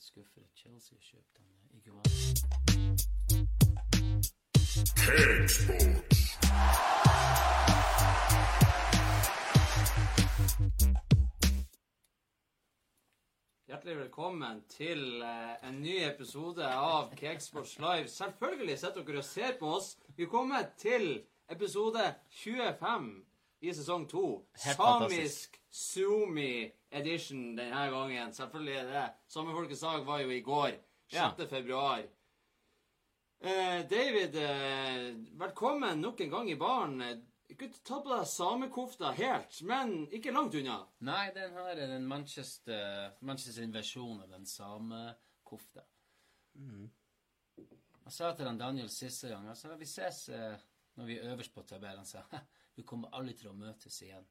litt skuffet at Chelsea har kjøpt han eh, Hjertelig velkommen til eh, en ny episode av Cakesports Live. Selvfølgelig sitter dere og ser på oss. Vi er kommet til episode 25 i sesong 2. Helt Samisk Zoomi edition denne gangen. Selvfølgelig er det. Samefolkets dag var jo i går. 6. Ja. februar. Eh, David, eh, velkommen nok en gang i baren. Ikke ta på deg samekofta helt, men ikke langt unna. Nei, den her er den Manchester, Manchester versjon av den samekofta. Jeg sa til han Daniel siste gang altså, Vi ses eh, når vi er øverst på tabellen. Han sa du vi kommer aldri til å møtes igjen.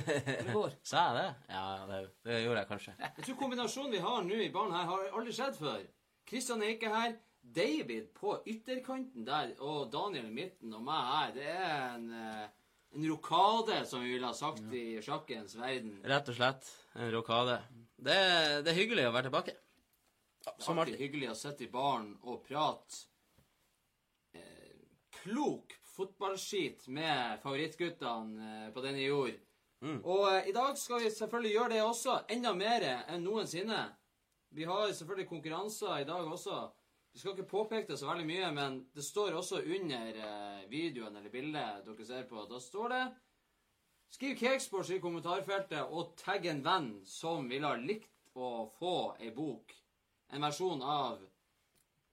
Det går. Sa jeg det? Ja, det, det gjorde jeg kanskje. Jeg tror kombinasjonen vi har nå i banen her, har aldri skjedd før. Kristian er ikke her. David på ytterkanten der, og Daniel i midten, og meg her. Det er en, eh, en rokade, som vi ville ha sagt i sjakkens verden. Rett og slett en rokade. Det, det er hyggelig å være tilbake. Som Alltid alltid. hyggelig å sitte i baren og prate eh, klok fotballskit med favorittguttene eh, på denne jord. Og eh, i dag skal vi selvfølgelig gjøre det også, enda mer enn noensinne. Vi har selvfølgelig konkurranser i dag også. Vi skal ikke påpeke det så veldig mye, men det står også under eh, videoen eller bildet dere ser på. Da står det Skriv Cakesports i kommentarfeltet og tagg en venn som ville ha likt å få ei bok. En versjon av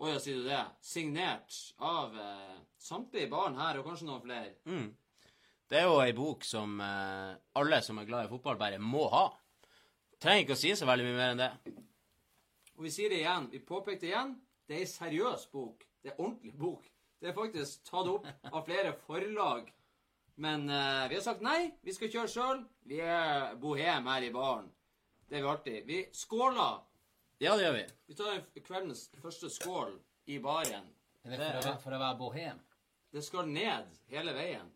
Å ja, sier du det? Signert av eh, samtlige barn her, og kanskje noen flere. Mm. Det er jo ei bok som eh, alle som er glad i fotball, bare må ha. Trenger ikke å si så veldig mye mer enn det. Og vi sier det igjen, vi påpekte igjen, det er ei seriøs bok. Det er ordentlig bok. Det er faktisk tatt opp av flere forlag. Men eh, vi har sagt nei, vi skal kjøre sjøl. Vi er bohem her i baren. Det er vi alltid. Vi skåler. Ja, det gjør vi. Vi tar kveldens første skål i baren. Er det for, å, for å være bohem? Det skal ned hele veien.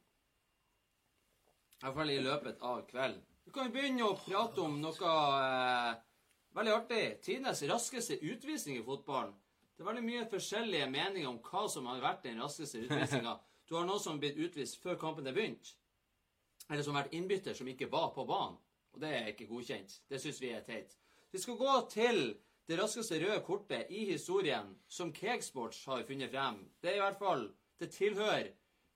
Hvert fall i løpet av kvelden. Vi kan jo begynne å prate om noe eh, veldig artig. Tidenes raskeste utvisning i fotballen. Det er veldig mye forskjellige meninger om hva som har vært den raskeste utvisninga. Du har noen som har blitt utvist før kampen er begynt. Eller som har vært innbytter som ikke var på banen. Og det er ikke godkjent. Det syns vi er teit. Vi skal gå til det raskeste røde kortet i historien som Cakesports har funnet frem. Det er i hvert fall Det tilhører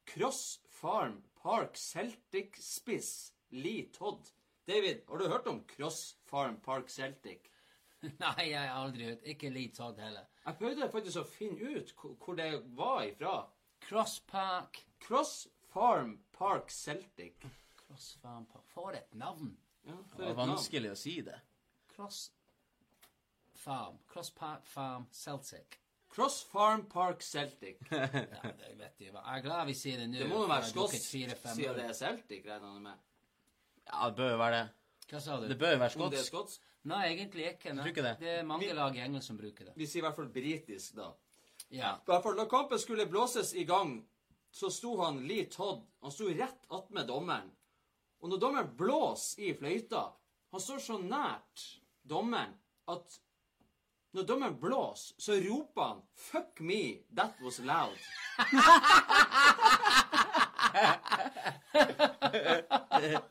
Cross Farm Park Celtic-spiss Lee Todd. David, har du hørt om Cross Farm Park Celtic? Nei, jeg har aldri hørt. Ikke Lee Todd heller. Jeg prøvde faktisk å finne ut hvor det var ifra. Cross Park. Cross Farm Park Celtic. Cross Farm Park. For et navn. Ja, Det for var et navn. vanskelig å si det. Cross Farm. Cross Park Farm Celtic. Cross Farm Park Celtic. Ja, det vet jeg. Jeg er glad vi sier det nå. Det må jo være skotsk, siden det er Celtic, regner jeg med. Ja, det bør jo være det. Hva sa du? Det bør jo være Om det er skotsk. skotsk? Nei, egentlig ikke. Nei. det. det er mange lag i England som bruker det. Vi sier i hvert fall britisk, da. Ja. I hvert fall, Da kampen skulle blåses i gang, så sto han Lee Todd Han sto rett attmed dommeren. Og når dommeren blåser i fløyta Han står så nært dommeren at når dommeren blåser, så roper han 'Fuck me, that was loud'.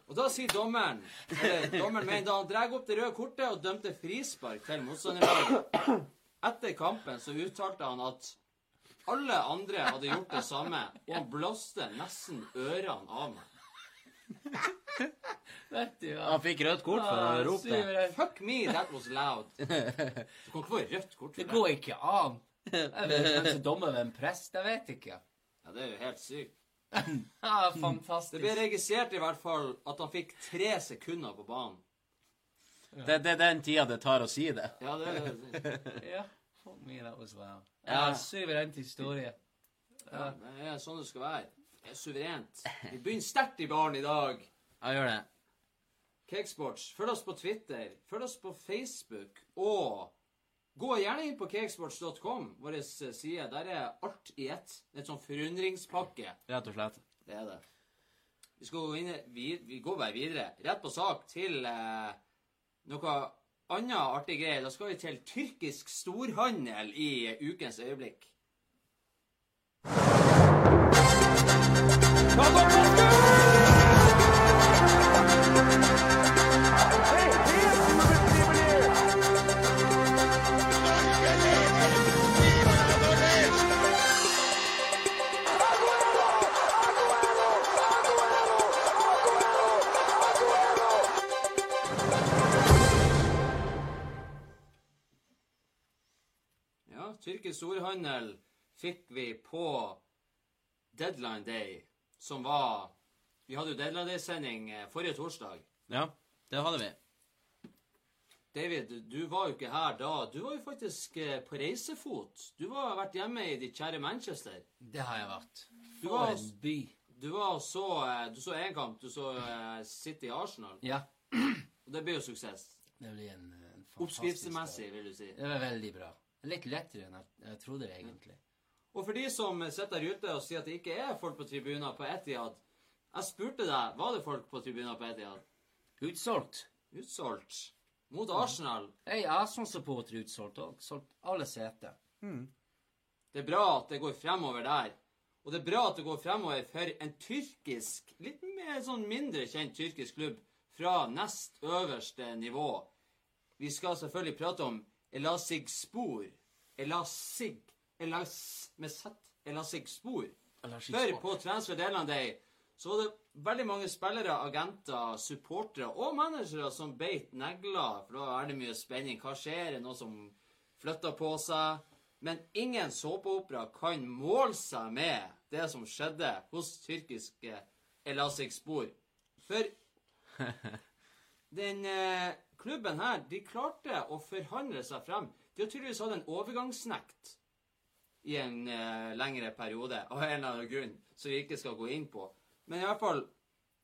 og da sier dommeren eller Dommeren mener han drar opp det røde kortet og dømte frispark til motstanderlaget. Etter kampen så uttalte han at alle andre hadde gjort det samme, og han blåste nesten ørene av meg. Han fikk rødt kort for å Ah, rope det. Fuck me, that was loud. Du kan ikke få rødt kort Det for det. går ikke an. Jeg vet hvem dommer ved en prest. Jeg vet ikke. Ja, det er jo helt sykt. Ja, Det ble registrert i hvert fall at han fikk tre sekunder på banen. Det, det er den tida det tar å si det. Ja, det, Ja, fuck me, that was loud. Ja. Ja, suverent historie. ja, det er sånn det skal være. Er suverent. Vi begynner sterkt i baren i dag. Ja, gjør det. Cakesports. Følg oss på Twitter, følg oss på Facebook, og gå gjerne inn på cakesports.com, vår side. Der er alt i ett. Det er et sånn forundringspakke. Rett og slett. Det er det. Vi skal gå inn, vi, vi går bare videre. Rett på sak til eh, noe annet artig greie. Da skal vi til tyrkisk storhandel i ukens øyeblikk. Tyrkisk ordhandel fikk vi på Deadline Day, som var Vi hadde jo Deadline Day-sending eh, forrige torsdag. Ja, det hadde vi. David, du var jo ikke her da. Du var jo faktisk eh, på reisefot. Du har vært hjemme i ditt kjære Manchester. Det har jeg vært. Du For var- en by. Du var så eh, Du så én kamp. Du så City Arsenal. Ja. Og det ble jo suksess. Det blir en, en fantastisk Oppskriftsmessig, vil du si. Det var veldig bra. Litt lettere enn jeg, jeg trodde det egentlig. Og for de som sitter der ute og sier at det ikke er folk på tribuner på Etihad Jeg spurte deg var det folk på tribuner på Etihad. Utsolgt. Utsolgt. Mot Arsenal. Jeg er Arsenal-supporter utsolgt òg. Solgt alle seter. Det er bra at det går fremover der. Og det er bra at det går fremover for en tyrkisk, litt mer sånn mindre kjent tyrkisk klubb fra nest øverste nivå. Vi skal selvfølgelig prate om Elasig Spor. Elasig Elas med Z. Elasig Spor. For på Transfer Deadline Day så var det veldig mange spillere, agenter, supportere og managere som beit negler. For da er det mye spenning. Hva skjer? Er det noe som flytter på seg? Men ingen såpeopera kan måle seg med det som skjedde hos tyrkiske Elasik Spor. For den eh, klubben her, de klarte å forhandle seg frem. De har tydeligvis hatt en overgangsnekt i en eh, lengre periode, av en eller annen grunn, som vi ikke skal gå inn på. Men i hvert fall,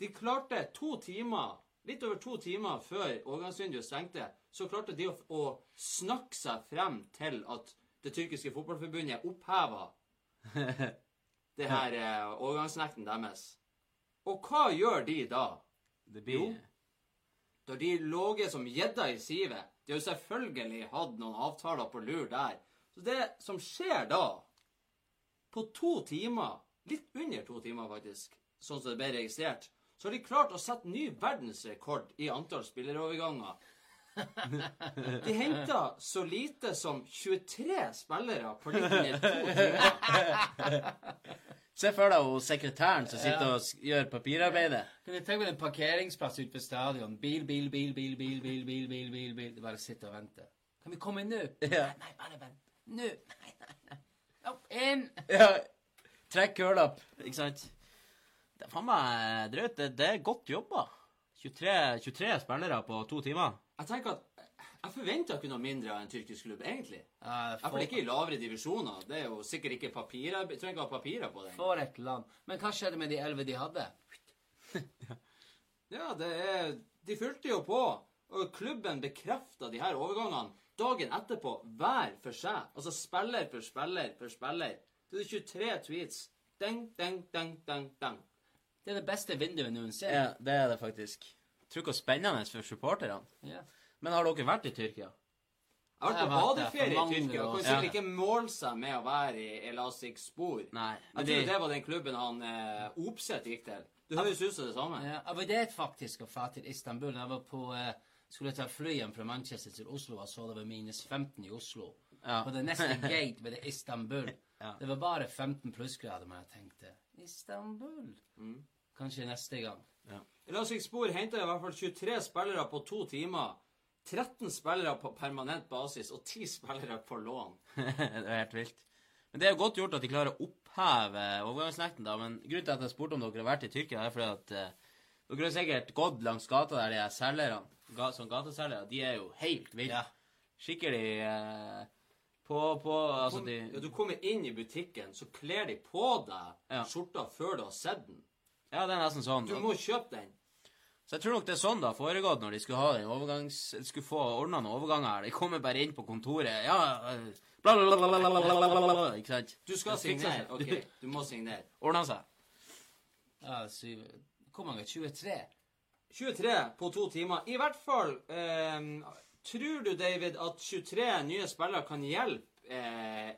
de klarte to timer, litt over to timer før overgangsvinduet stengte, så klarte de å, å snakke seg frem til at det tyrkiske fotballforbundet oppheva det her eh, overgangsnekten deres. Og hva gjør de da? Det blir Jo. Da de låget som gjedda i sivet. De har jo selvfølgelig hatt noen avtaler på lur der. Så det som skjer da, på to timer, litt under to timer faktisk, sånn som det ble registrert, så har de klart å sette ny verdensrekord i antall spilleroverganger. De henta så lite som 23 spillere på litt under to timer. Se for deg hun sekretæren som sitter og gjør papirarbeidet. Kan du tenke deg en parkeringsplass ute ved stadion? Bil, bil, bil, bil, bil, bil, bil, bil, bil, bil. Du bare sitter og venter. Kan vi komme inn nå? Ja. Nei, bare vent. Nå. Nei, nei, nei. Opp, inn. Ja. Trekk kølapp, ikke sant? Det er faen meg drøyt. Det, det er godt jobba. 23, 23 spillere på to timer. Jeg tenker at jeg forventer ikke noe mindre av en tyrkisk klubb, egentlig. Uh, for... hvert ikke i lavere divisjoner. Det er jo sikkert ikke papirer Jeg trenger ikke ha papirer på det. For et land. Men hva skjedde med de elleve de hadde? Ja, det er De fulgte jo på. Og klubben bekrefta de her overgangene dagen etterpå, hver for seg. Altså spiller for spiller for spiller. Det er 23 tweets. Deng, deng, deng, deng, deng. Det er det beste vinduet noensinne. Ja, det er det faktisk. Tror hvor spennende for supporterne. Ja. Men har dere vært i Tyrkia? Jeg har vært på badeferie i Tyrkia. år Kan sikkert ikke måle seg med å være i Elastic Spor. Nei. Jeg tror de, det var den klubben han eh, Opseth gikk til. Det høres ut som det samme. Ja, jeg vurderte faktisk å dra til Istanbul. Jeg var på, eh, skulle ta fly hjem fra Manchester til Oslo og så det var minus 15 i Oslo. Ja. På det neste gate det Istanbul. Ja. Det var bare 15 plussgrader, men jeg tenkte Istanbul? Mm. Kanskje neste gang. Elastic Spor henta i hvert fall 23 spillere på to timer. 13 spillere på permanent basis og 10 spillere på lån. det er helt vilt. Men det er jo godt gjort at de klarer å oppheve overgangsnekten, da. Men grunnen til at jeg spurte om dere har vært i Tyrkia, er fordi at eh, dere har sikkert gått langs gata der de er selgerne, ga, som gateselgere. De er jo helt ville. Ja. Skikkelig eh, på, på Altså, de ja, du kommer inn i butikken, så kler de på deg Ja. skjorta før du har sett den. Ja, det er nesten sånn. Du må kjøpe den. Så jeg tror nok det er sånn det har foregått når de skulle ha den overgangs... Skulle få ordna noen overganger her. De kommer bare inn på kontoret. Ja eh, bla, bla, bla, bla, bla, bla, bla, bla, bla, Ikke sant? Du skal Det fikser signere. seg. OK, du må signere. Ordna seg. Ja, syv Hvor mange? 23? 23 på to timer. I hvert fall eh, Tror du, David, at 23 nye spillere kan hjelpe eh,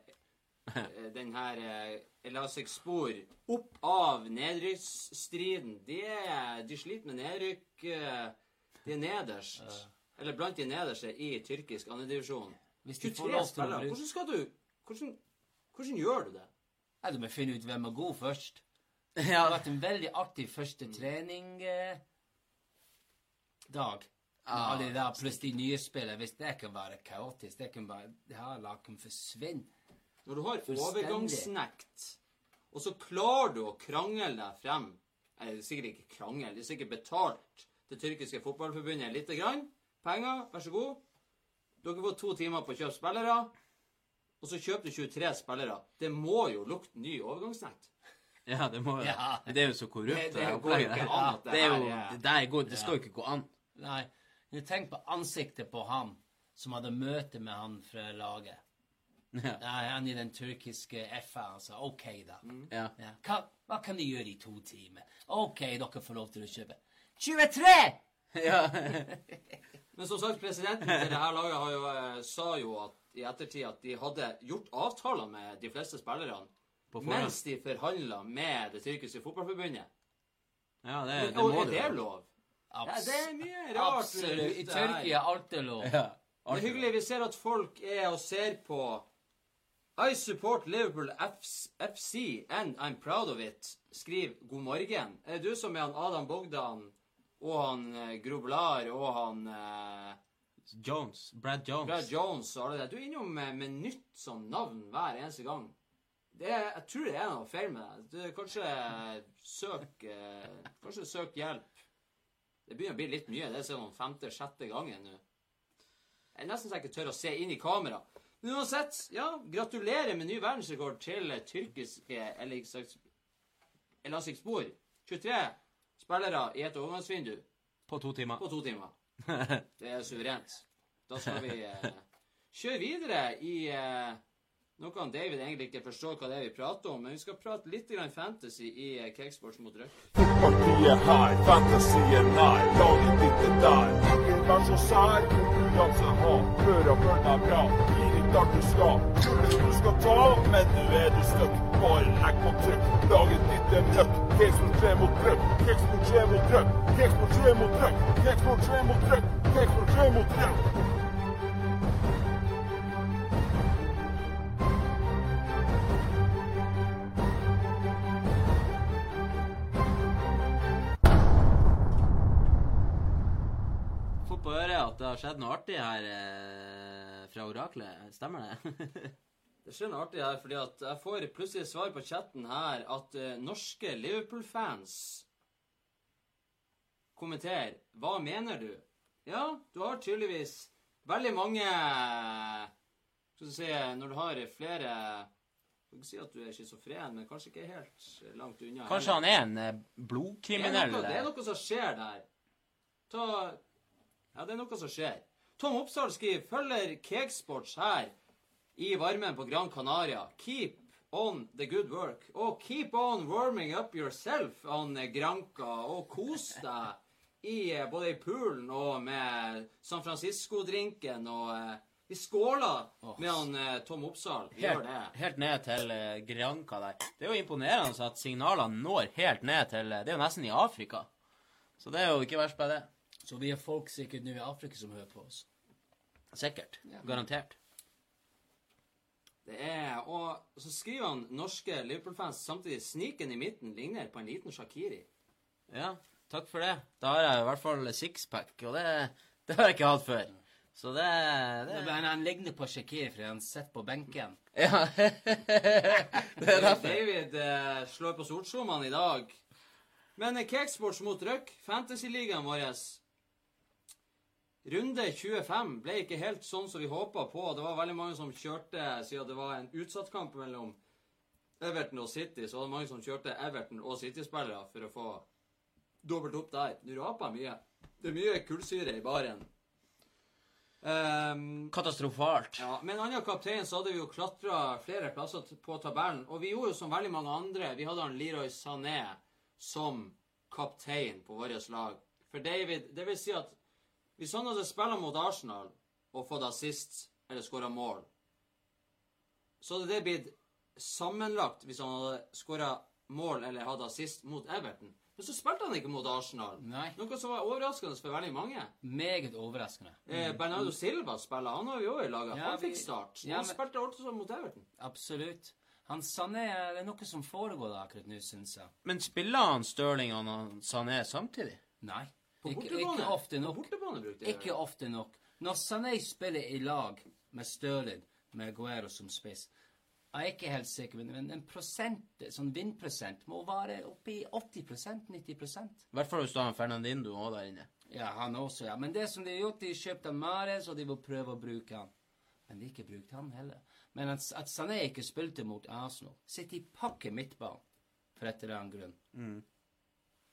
eh, den her eh, Elastic Spor opp av nedrykksstriden? De, de sliter med nedrykk. Eh, de er nederst. Eller blant de nederste i tyrkisk andredivisjon. Hvis 23 får lov til å spillere. Hvordan skal du hvordan, hvordan gjør du det? Nei, Du må finne ut hvem er god først. Det har vært en veldig artig første trening eh, dag. Ah, alle de der pluss de nye spillene. Hvis det kan være kaotisk, det kan bare Ja, la dem forsvinne. Når du har overgangsnekt, og så klarer du å krangle deg frem Eller det er sikkert ikke krangel, det er sikkert betalt det tyrkiske fotballforbundet lite grann. Penger, vær så god. Dere får to timer på å kjøpe spillere, og så kjøper du 23 spillere. Det må jo lukte ny overgangsnekt. Ja, det må jo Ja. Det er jo så korrupt. Det- opplegget ikke der. det Det er jo Det der går Det skal jo ikke gå an. Nei, men tenk på ansiktet på han som hadde møte med han fra laget. Ja. Nei, han i den tyrkiske FA. Han sa OK, da. ja. Ja. Hva, hva kan de gjøre i to timer? OK, dere får lov til å kjøpe. 23! ja. Men som sagt, presidenten til det her laget har jo, eh, sa jo at, i ettertid at de hadde gjort avtaler med de fleste spillerne. Mens de forhandla med det tyrkiske fotballforbundet. Ja, det, det og er det lov? Ja, det er mye rart. absolutt. I. Tyrkia er alt er lov. Ja. Det er hyggelig. Vi ser at folk er og ser på I support Liverpool Fs- FC and I'm proud of it. Skriv god morgen. Er det du som er han Adam Bogdan og han eh, Groblar og han eh, Jones. Brad Jones. Brad Jones og alle det. Du er innom med, med nytt sånn navn hver eneste gang. Det jeg tror det er noe feil med deg. Du, kanskje søk eh, Kanskje søk hjelp. Det begynner å bli litt mye. Det er sånn femte-sjette gangen nå. Jeg er nesten så jeg ikke tør å se inn i kamera. Men uansett, ja, gratulerer med ny verdensrekord til tyrkiske Elastic Spor. 23 spillere i et overgangsvindu På to timer. på to timer. Det er suverent. Da skal vi eh, kjøre videre i eh, noe han David egentlig ikke forstår hva det er vi prater om, men vi skal prate litt grann fantasy i eh, Cakesports mot Rødt. Partiet er fantasy er nær, laget ditt er der. Ingen vær så sær, konkurranse har, følg deg bra, gi litt alt du skal. Kulen du skal ta, men nå er du stuck. Bare legg på trykk, laget ditt er møkk. Kakesport 3 mot Rødt, Kakesport 3 mot Rødt. Kakesport 3 mot Rødt, Kakesport 3 mot Rødt. Kakesport 3 mot Rødt. Det har skjedd noe artig her eh, fra oraklet. Stemmer det? Det skjer noe artig her, fordi at jeg får plutselig svar på chatten her at eh, norske Liverpool-fans kommenterer Hva mener du? Ja, du har tydeligvis veldig mange Skal vi si Når du har flere skal ikke si at du er schizofren, men kanskje ikke helt langt unna. Kanskje han er en blodkriminell? det er, noe, det er noe som skjer der. Ta Ja, det er noe som skjer. Tom Oppsal skriver følger Cakesports her i varmen på Gran Canaria. Keep on the good work. Og keep on warming up yourself on Granca. Og kos deg i eh, både i poolen og med San Francisco-drinken. Og eh, vi skåler med han eh, Tom Oppsal. Vi gjør Helt, det. helt ned til uh, Granca der. Det er jo imponerende at signalene når helt ned til eh, Det er jo nesten i Afrika. Så det er jo ikke verst bare det. Så vi har folk sikkert nå i Afrika som hører på oss. Sikkert. Ja. Garantert. Det er, og så skriver han norske Liverpool-fans samtidig sniken i midten ligner på en liten Shakiri. Ja, takk for det. Da har jeg i hvert fall sixpack, og det, det har jeg ikke hatt før. Så det, det Men han ligner på Shakiri fordi han sitter på benken. Ja. det er derfor. David eh, slår på sortsomene i dag. Men Cakesports mot Røk, fantasyligaen vår Runde 25 ble ikke helt sånn som vi håpa på. Det var veldig mange som kjørte, siden det var en utsatt kamp mellom Everton og City, så var det mange som kjørte Everton og City-spillere for å få dobbelt opp der. Du raper mye. Det er mye kullsyre i baren. Um, Katastrofalt. ja, Med en annen kaptein så hadde vi jo klatra flere plasser på tabellen. Og vi gjorde jo som veldig mange andre. Vi hadde han Leroy Sané som kaptein på vårt lag. For David Det vil si at hvis han hadde spilt mot Arsenal, og fått assist eller skåra mål, så hadde det blitt sammenlagt hvis han hadde skåra mål eller hatt assist mot Everton. Men så spilte han ikke mot Arsenal. Nei. Noe som var overraskende for veldig mange. Meget overraskende. Eh, Bernardo Silva spiller, han har vi òg i laget. Mm. Ja, han fikk start. Ja, han men- spilte også mot Everton. Absolutt. Han Sané Det er noe som foregår da akkurat nå, syns jeg. Men spiller han Stirling og Sané samtidig? Nei. På Ikke, bortebane. ikke ofte På nok. bortebane brukte jeg Ikke ofte nok. Når Sané spiller i lag med Stirling, med Guero som spiss Jeg er ikke helt sikker, men- en prosent, sånn vindprosent må være oppe i 80% 90 I hvert fall hvis du har Fernandinho òg der inne. Ja, han også, ja. Men det som de har gjort, de kjøpte Mares, og de vil prøve å bruke han. Men de har ikke brukt han heller. Men at, at Sané ikke spilte mot Arsenal Sitter i pakke midtbanen for et eller annet grunn.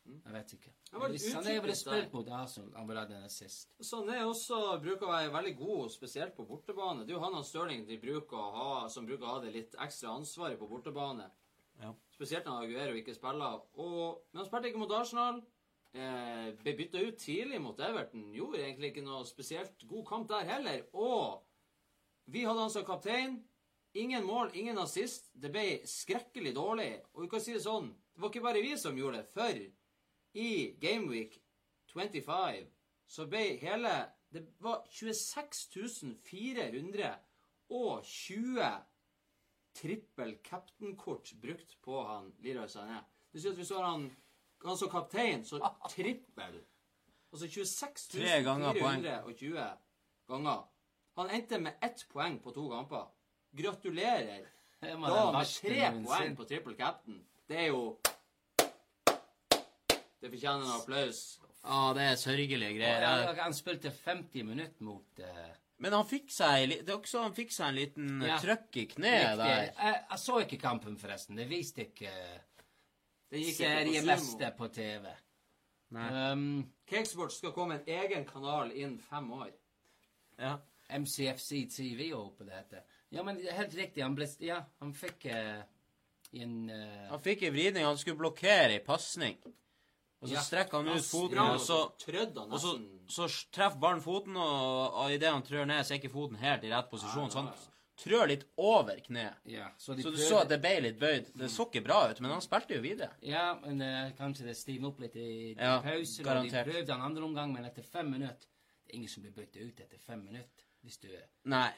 Jeg vet ikke. Han Hvis utypisk ville der. spilt mot Arsenal, han ville hatt en assist. Sånn er også bruker å være veldig god, spesielt på bortebane. Det er jo han og Stirling de bruker å ha, som bruker å ha det litt ekstra ansvaret på bortebane. Ja. Spesielt når Aguero ikke spiller. Og, men han spilte ikke mot Arsenal. Eh, ble bytta ut tidlig mot Everton. Gjorde egentlig ikke noe spesielt god kamp der heller. Og vi hadde han som kaptein. Ingen mål, ingen assist. Det ble skrekkelig dårlig. Og vi kan si det sånn, det var ikke bare vi som gjorde det. For i Gameweek 25 så ble hele Det var 26 420 trippel captain-kort brukt på han Leroy Sané. Du sier at du har han, han som kaptein, så trippel. Altså 26 Tre ganger poeng. 420 ganger. Han endte med ett poeng på to kamper. Gratulerer. Da med tre poeng på trippel captain. Det er jo Det fortjener en applaus. Ja, det er sørgelige greier. Jeg- Han spilte 50 minutter mot uh... Men han fikk seg Det er også han fikk seg en liten Ja. trøkk i kneet riktig. der. Jeg, jeg så ikke kampen, forresten. Det viste ikke Det gikk ikke på seriemester på TV. Nei. Um, Cakesports skal komme en egen kanal innen fem år. Ja. MCFC TV håper det heter. Ja, men helt riktig. Han ble Ja, han fikk uh, en uh... Han fikk en vridning. Han skulle blokkere ei pasning. Og så Ja. strekker han ut foten, og så Og så, så treffer ballen foten, og, og idet han trør ned, så er ikke foten helt i rett posisjon. Så Ja, ja, han trør litt over kneet. Ja, så Så du prøver... så at det ble litt bøyd. Det så ikke bra ut, men han spilte jo videre. Ja, men uh, kanskje det stivner opp litt i Ja, pauser. Og garantert. de prøvde han andre omgang, men etter fem minutter Det er ingen som blir bøyd ut etter fem minutter. Hvis du Nei.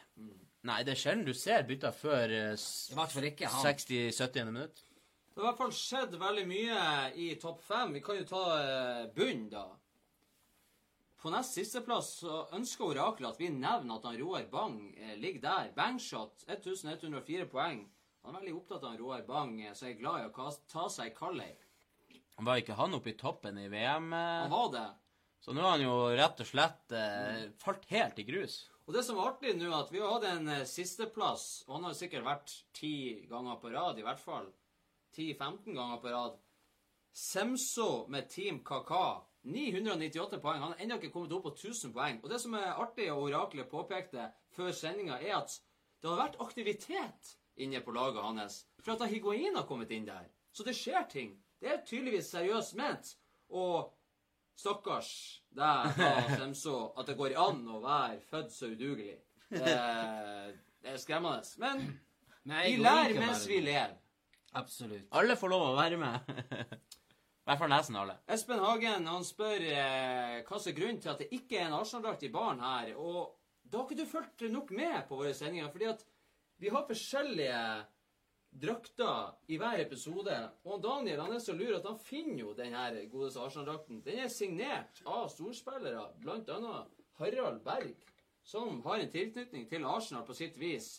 Nei, det er sjelden du ser bytter før eh, I ikke han. 60-70. minutt. Det har i hvert fall skjedd veldig mye i topp fem. Vi kan jo ta bunnen, bunn, da. På nest sisteplass ønsker oraklet at vi nevner at han Roar Bang eh, ligger der. Bangshot 1104 poeng. Han er veldig opptatt av Roar Bang, eh, så jeg er glad i å ta seg i Kallei. Var ikke han oppe i toppen i VM? eh? Han var det. Så nå har han jo rett og slett eh, falt helt i grus. Og det som er artig nå, at vi har hatt en eh, sisteplass, og han har sikkert vært ti ganger på rad, i hvert fall. 10-15 ganger på rad. Semso med Team Kaka. 998 poeng. Han har ennå ikke kommet opp på 1000 poeng. Og det som er artig, og oraklet påpekte før sendinga, er at det har vært aktivitet inne på laget hans. For at Higuain har kommet inn der. Så det skjer ting. Det er tydeligvis seriøst ment. Og stakkars deg, Semso, at det går an å være født så udugelig. Det, det er skremmende. Men Nei, vi lærer mens vi lever. Absolutt. Alle får lov å være med. I hvert fall nesten alle. Espen Hagen han spør eh, hva som er grunnen til at det ikke er en Arsenal-drakt i baren her. Og da har ikke du fulgt nok med på våre sendinger, fordi at vi har forskjellige drakter i hver episode. Og Daniel han er så lur at han finner jo den her godeste Arsenal-drakten. Den er signert av storspillere, annet Harald Berg, som har en tilknytning til Arsenal på sitt vis.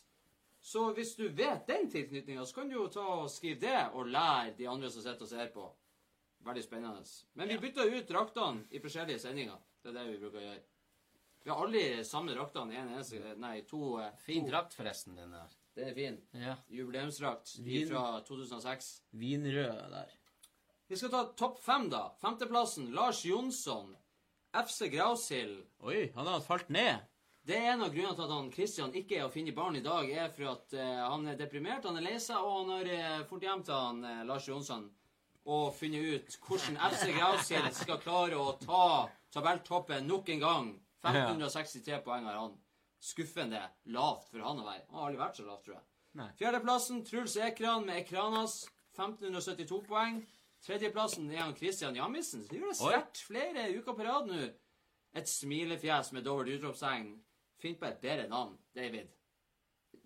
Så hvis du vet den tilknytninga, så kan du jo ta og skrive det, og lære de andre som sitter og ser på. Veldig spennende. Men vi bytter ut draktene i forskjellige sendinger. Det er det vi bruker å gjøre. Vi har aldri samme draktene en eneste Nei, to. eh, Fin to. drakt, forresten, den der. Den er fin. Ja. Jubileumsdrakt Vin. fra 2006. Vinrød der. Vi skal ta topp fem, da. Femteplassen Lars Jonsson. FC Grausild. Oi, han har falt ned. Det er en av grunnene til at han Christian ikke er å finne barn i dag, er for at uh, han er deprimert, han er lei seg, og han har uh, fort hjem til han uh, Lars Jonsson og funnet ut hvordan FC Grausild skal klare å ta tabelltoppen nok en gang. 1563 poeng har han. skuffende lavt for han å være. Han har aldri vært så lavt, tror jeg. Fjerdeplassen Truls Ekran med Ekranas. 1572 poeng. Tredjeplassen er han Christian Jammisen. Så gjør det svært sterkt flere uker på rad nå. Et smilefjes med dobbelt utropstegn. Finn på et bedre navn, David.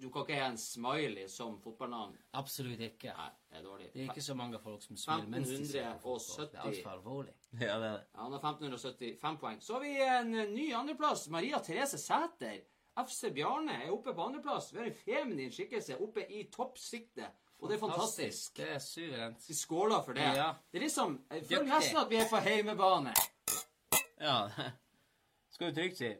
Du kan ikke ha en smiley som fotballnavn. Absolutt ikke. Nei, det er dårlig. Det er ikke så mange folk som smiler mens de ser på fotball. Det er 1570. altfor alvorlig. Ja, det er det. Ja, han har 1575 poeng. Så har vi en ny andreplass. Maria Therese Sæter. FC Bjarne er oppe på andreplass. Vi har en feminin skikkelse oppe i toppsiktet. Og det er fantastisk. Det er suverent. Vi skåler for det. Ja. Det er liksom Jeg føler nesten at vi er på heimebane. Ja. Skal du trygt si.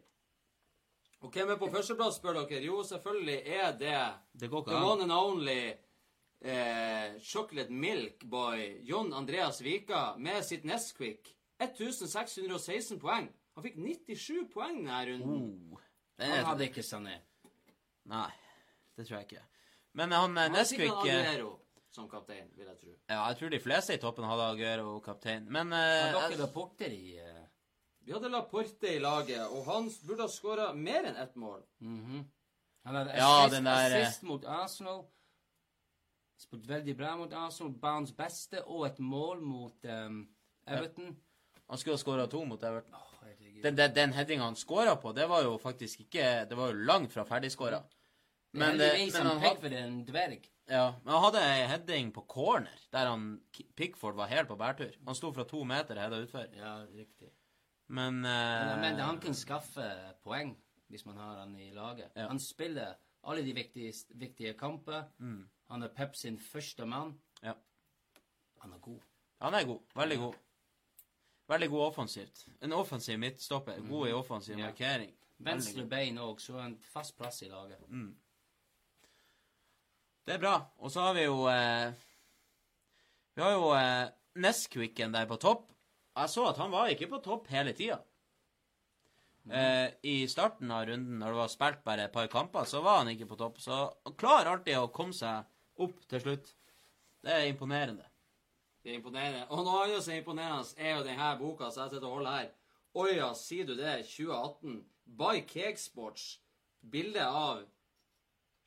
Og hvem er på førsteplass, spør dere? Jo, selvfølgelig er det Det går the one and only eh, Chocolate Milk Boy John Andreas Vika med sitt Nesquik. 1616 poeng. Han fikk 97 poeng denne runden. Oh. Det Han hadde ikke Sané. nei, det tror jeg ikke. Men han eh, Han har Nesquik eh, Aguero som kaptein, vil jeg tro. Ja, jeg tror de fleste i toppen hadde Aguero kaptein. Men Har eh, dere jeg- rapporter i eh, Vi hadde Laporte i laget, og han burde ha skåra mer enn ett mål. mhm. Han hadde Ja, assist, den der, eh, assist mot Arsenal. Spilt veldig bra mot Arsenal. Banens beste og et mål mot um, Everton. han skulle ha skåra to mot Everton. Oh. Den, den, den headinga han skåra på, det var jo faktisk ikke Det var jo langt fra ferdigskåra. Men, det det- er men han han pekk had- for en dverg. Ja, men han hadde ei heading på corner, der han Pickford var helt på bærtur. Han sto fra to meter og heada utfor. Ja, riktig. Men, Men, eh, men han kan skaffe poeng hvis man har han i laget. Ja. Han spiller alle de viktige, viktige kamper. Mm. Han er Pep sin første mann. Ja. Han er god. Han er god. Veldig god. Veldig god offensivt. En offensiv midtstopper. God i offensiv Ja. markering. Venstre bein òg, så en fast plass i laget. Det er bra. Og så har vi jo eh, Vi har jo eh, Nesquicken der på topp. Jeg så at han var ikke på topp hele tida. Eh, I starten av runden, når det var spilt bare et par kamper, så var han ikke på topp. Så han klarer alltid å komme seg opp til slutt. Det er imponerende. Det er imponerende. Og noe annet som er imponerende, er jo denne boka som jeg sitter og holder her. Oja, sier du det? 2018. By Cakesports. Bilde av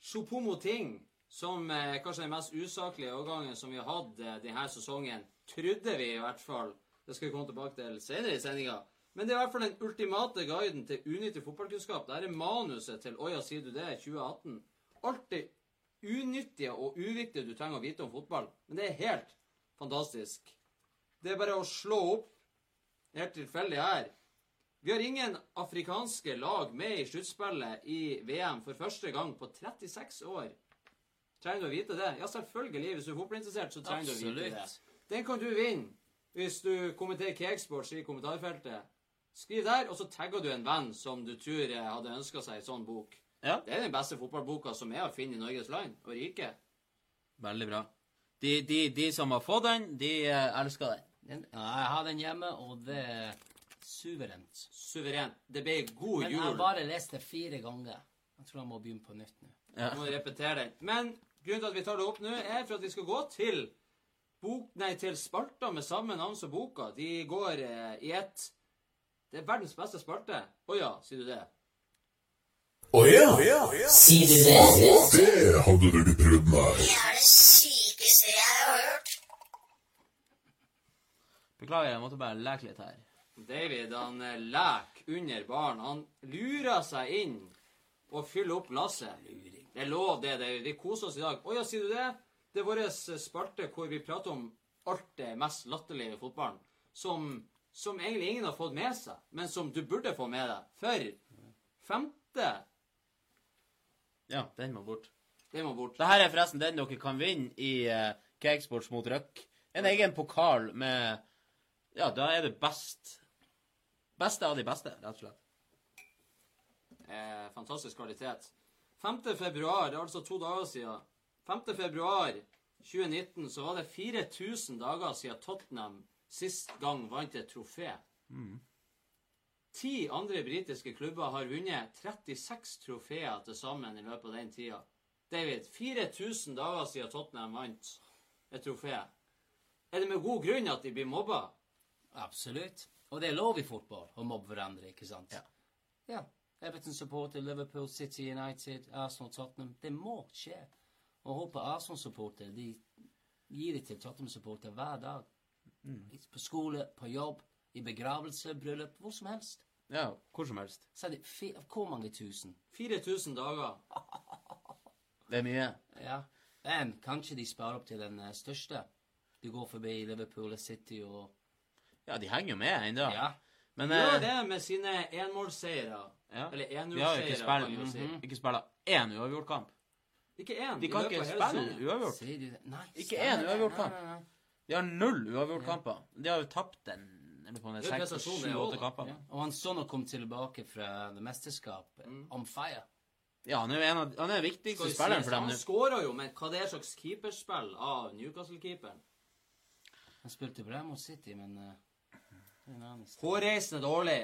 Chopomo Ting, som eh, kanskje den mest usaklige overgangen som vi har hatt eh, denne sesongen. Trodde vi, i hvert fall. Det skal vi komme tilbake til senere i sendinga. Men det er i hvert fall den ultimate guiden til unyttig fotballkunnskap. Dette er manuset til Oja, sier du det? 2018. Alt det unyttige og uviktige du trenger å vite om fotball. Men det er helt fantastisk. Det er bare å slå opp helt tilfeldig her. Vi har ingen afrikanske lag med i sluttspillet i VM for første gang på 36 år. Trenger du å vite det? Ja, selvfølgelig. Hvis du er fotballinteressert, så trenger du å vite det. Den kan du vinne hvis du kommenterer Cakesports i kommentarfeltet. Skriv der, og så tagger du en venn som du tror hadde ønska seg en sånn bok. Ja. Det er den beste fotballboka som er å finne i Norges land og rike. Veldig bra. De, de, de som har fått den, de eh, elsker den. Den, ja, jeg har den hjemme, og det er suverent. Suverent. Det ble god Men jeg har bare lest det fire ganger. Jeg tror jeg må begynne på nytt nå. Ja. Jeg må repetere den. Men grunnen til at vi tar det opp nå, er for at vi skal gå til bok, nei, til spalter med samme navn som boka. De går eh, i ett. Det er verdens beste spalte. Å ja, sier du det? Å ja! Sier du det? Det hadde du ikke prøvd, nei. Det er det sykeste jeg har hørt. Beklager, jeg måtte bare leke litt her. David han eh, leker under baren. Han lurer seg inn og fyller opp glasset. Det er lov, det. det. Vi koser oss i dag. Å ja, sier du det? Det er vår spalte hvor vi prater om alt det mest latterlige i fotballen. Som, som egentlig ingen har fått med seg, men som du burde få med deg. For femte Ja, den må bort. Den må bort. Dette er forresten den dere kan vinne i uh, Cakesports mot Røk. En egen pokal med Ja, da er det best Beste av de beste, rett og slett. Eh, fantastisk kvalitet. 5. februar, det er altså to dager siden. 5. februar 2019 så var det 4000 dager siden Tottenham sist gang vant et trofé. Ti andre britiske klubber har vunnet 36 trofeer til sammen i løpet av den tida. David, 4000 dager siden Tottenham vant et trofé. Er det med god grunn at de blir mobba? Absolutt. Og det er lov i fotball å mobbe hverandre, ikke sant? Ja. Ja. Everton-supporter, Liverpool, City United, Arsenal, Tottenham. Det må skje. Og håper Arsenal-supporter de gir det til Tottenham-supporter hver dag. På skole, på jobb, i begravelse, bryllup, hvor som helst. Ja, hvor som helst. Så er det hvor mange tusen? 4000 dager. Det er mye. Ja. Men kanskje de sparer opp til den eh, største. De går forbi Liverpool og City og Ja, de henger jo med ennå. Ja. Men Gjør eh, det med sine enmålseiere. ja. Eller Vi har jo ikke 1-0-seiere, kan vi jo spilt si. ikke spilla én uavgjort kamp. Ikke én. De kan ikke spille uavgjort. Sier du det? Nei. Ikke én det. uavgjort Nei, kamp. nei, nei. De har null uavgjort-kamper. De har jo tapt en eller på en Det seks, sju-åtte kamper. Ja. Og han Sonner kom tilbake fra det mesterskapet on fire. Ja, han er jo en av han er den viktigste spilleren for dem Han skåra jo, men hva det er slags keeperspill av Newcastle-keeperen? Han spilte bra mot City, men uh. Hårreisende dårlig.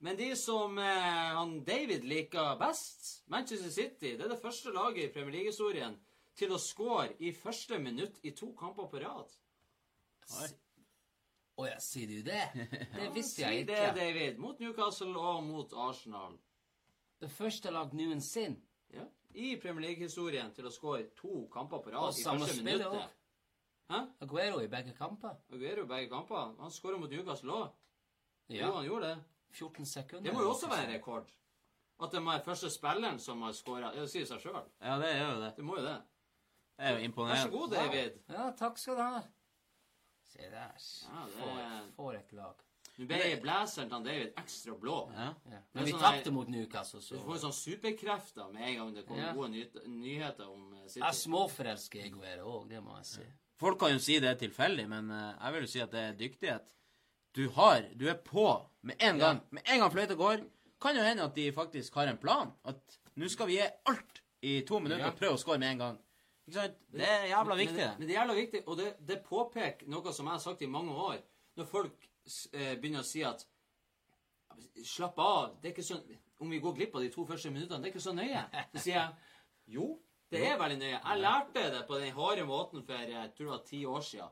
Men de som eh, han David liker best, Manchester City, det er det første laget i Premier League-historien til å score i første minutt i to kamper på rad. Å ja, sier du det? Det visste jeg Si jeg det. David. Mot Newcastle og mot Arsenal. Det første lag noensinne. Ja. I Premier League-historien til å score to kamper på Og rad i samme første minutt. Hæ? Aguero i begge kamper. Aguero i begge kamper. Han skåra mot Newcastle òg. Ja. Jo, han gjorde det. 14 sekunder. Det må jo også være en rekord. At det er første spilleren som har skåra. Det sier seg sjøl. Ja, det gjør jo det. Det må jo det. Det er jo imponerende. Vær så god, David. Ja, takk skal du ha. Se der. Ja, er- for et lag. Nå ble blazeren til David ekstra blå. Ja. Ja. Men vi sånn tapte her- mot Newcastle, så Du får jo sånn superkrefter med en gang det kommer Ja. gode ny nyheter om City. Jeg småforelsker småforelska òg, det må jeg si. Folk kan jo si det er tilfeldig, men eh, jeg vil jo si at det er dyktighet. Du har Du er på med en gang. Med en gang fløyta går, kan jo hende at de faktisk har en plan. At nå skal vi gi alt i to minutter og prøve å score med en gang. Ikke sant? Det er jævla Men, viktig. det- men det er jævla viktig, og det, det påpeker noe som jeg har sagt i mange år. Når folk eh, begynner å si at Slapp av. det er ikke så, Om vi går glipp av de to første minuttene, det er ikke så nøye. Så sier jeg jo, det er veldig nøye. Jeg lærte det på den harde måten for jeg tror det var ti år siden.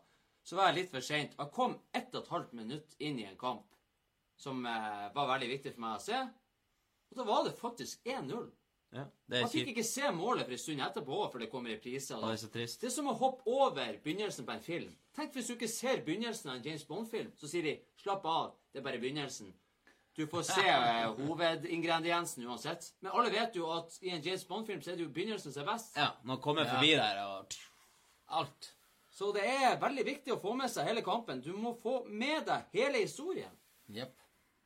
Så var jeg litt for seint. Jeg kom ett og et halvt minutt inn i en kamp som eh, var veldig viktig for meg å se. Og da var det faktisk 1-0. Ja, Jeg fikk ikke se målet for en stund etterpå, for det kom repriser. Og det er så trist. det er som å hoppe over begynnelsen på en film. Tenk hvis du ikke ser begynnelsen av en James Bond-film. Så sier de 'slapp av, det er bare begynnelsen'. Du får se eh, hovedingrediensen uansett. Men alle vet jo at i en James Bond-film så er det jo begynnelsen som er best. Ja, nå kommer forbi der og Alt. Så det er veldig viktig å få med seg hele kampen. Du må få med deg hele historien. Yep.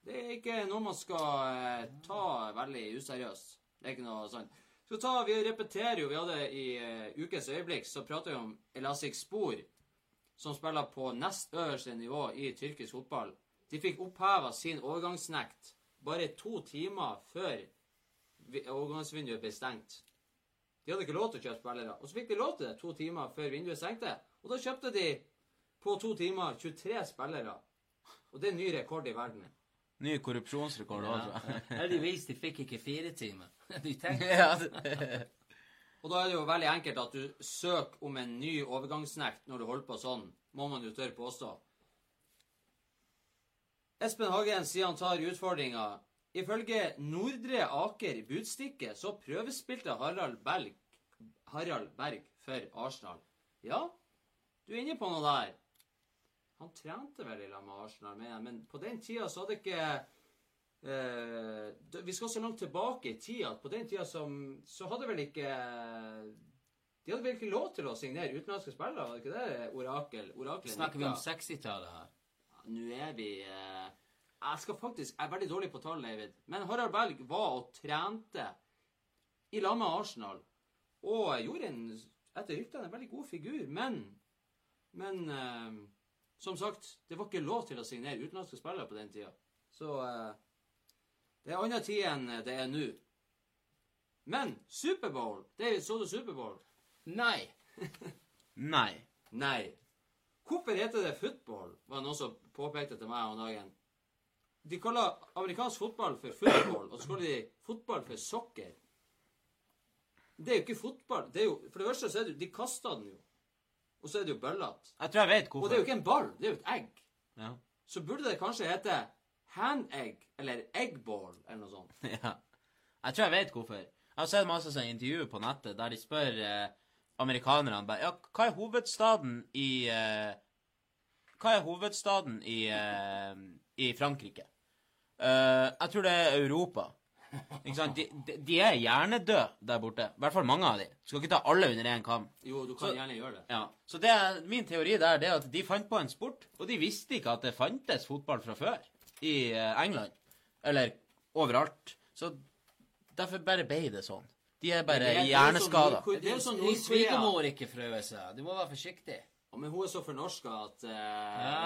Det er ikke noe man skal eh, ta veldig useriøst. Det er ikke noe sånt. Skal ta, Vi repeterer jo, vi hadde i uh, Ukens øyeblikk, så prater vi om Elasik Spor, som spiller på nest øverste nivå i tyrkisk fotball. De fikk oppheva sin overgangsnekt bare to timer før overgangsvinduet ble stengt. De hadde ikke lov til å kjøpe spillere. Og så fikk de lov til det to timer før vinduet stengte. Og da kjøpte de på to timer 23 spillere. Og det er ny rekord i verden. Ny korrupsjonsrekord Ja. Heldigvis, de fikk ikke fire timer. De tenker ja, Og da er det jo veldig enkelt at du søker om en ny overgangsnekt når du holder på sånn, må man jo tørre påstå. Espen Hagen sier han tar utfordringa. Ifølge Nordre Aker Budstikke så prøvespilte Harald Berg, Harald Berg for Arsenal. Ja, du er inne på noe der. Han trente vel i lag med Arsenal, mener men på den tida så hadde ikke eh, Vi skal så langt tilbake i tida at på den tida som, så hadde vel ikke De hadde vel ikke lov til å signere utenlandske spillere, var det ikke det? Orakel, Oraklet Snakker vi om 60-tallet her? Nå er vi eh, Jeg skal faktisk Jeg er veldig dårlig på tall, Eivind, Men Harald Berg var og trente i lag med Arsenal. Og gjorde en, etter ryktene en veldig god figur. Men Men eh, som sagt, det var ikke lov til å signere utenlandske spillere på den tida. Så eh, det er annen tid enn det er nå. Men Superbowl David, så du Superbowl? Nei. Nei. Nei. Hvorfor heter det football? var det noen som påpekte til meg om dagen. De kaller amerikansk fotball for football, og så kaller de fotball for soccer. Det er jo ikke fotball. Det jo, for det første så er det jo De kaster den jo. Og så er det jo bøllete. Jeg tror jeg vet hvorfor. Og det er jo ikke en ball, det er jo et egg. Ja. Så burde det kanskje hete hand egg, eller eggball, eller noe sånt. ja. Jeg tror jeg vet hvorfor. Jeg har sett masse sånne intervjuer på nettet der de spør eh, amerikanerne bare Ja, hva er hovedstaden i eh, Hva er hovedstaden i, eh, i Frankrike? Uh, jeg tror det er Europa. Ikke sant? De, de, de er hjernedøde der borte. I hvert fall mange av de. Skal ikke ta alle under én kam. Jo, du kan Så- gjerne gjøre det. Ja. Så det er, min teori der det er at de fant på en sport, og de visste ikke at det fantes fotball fra før i eh, England. Eller overalt. Så derfor bare ble det sånn. De er bare Det det jo hjerneskada. sånn Det er jo sånn Nordkorea. svigermor ikke fra seg. Du må være forsiktig. Ja, Men hun er så fornorska at uh,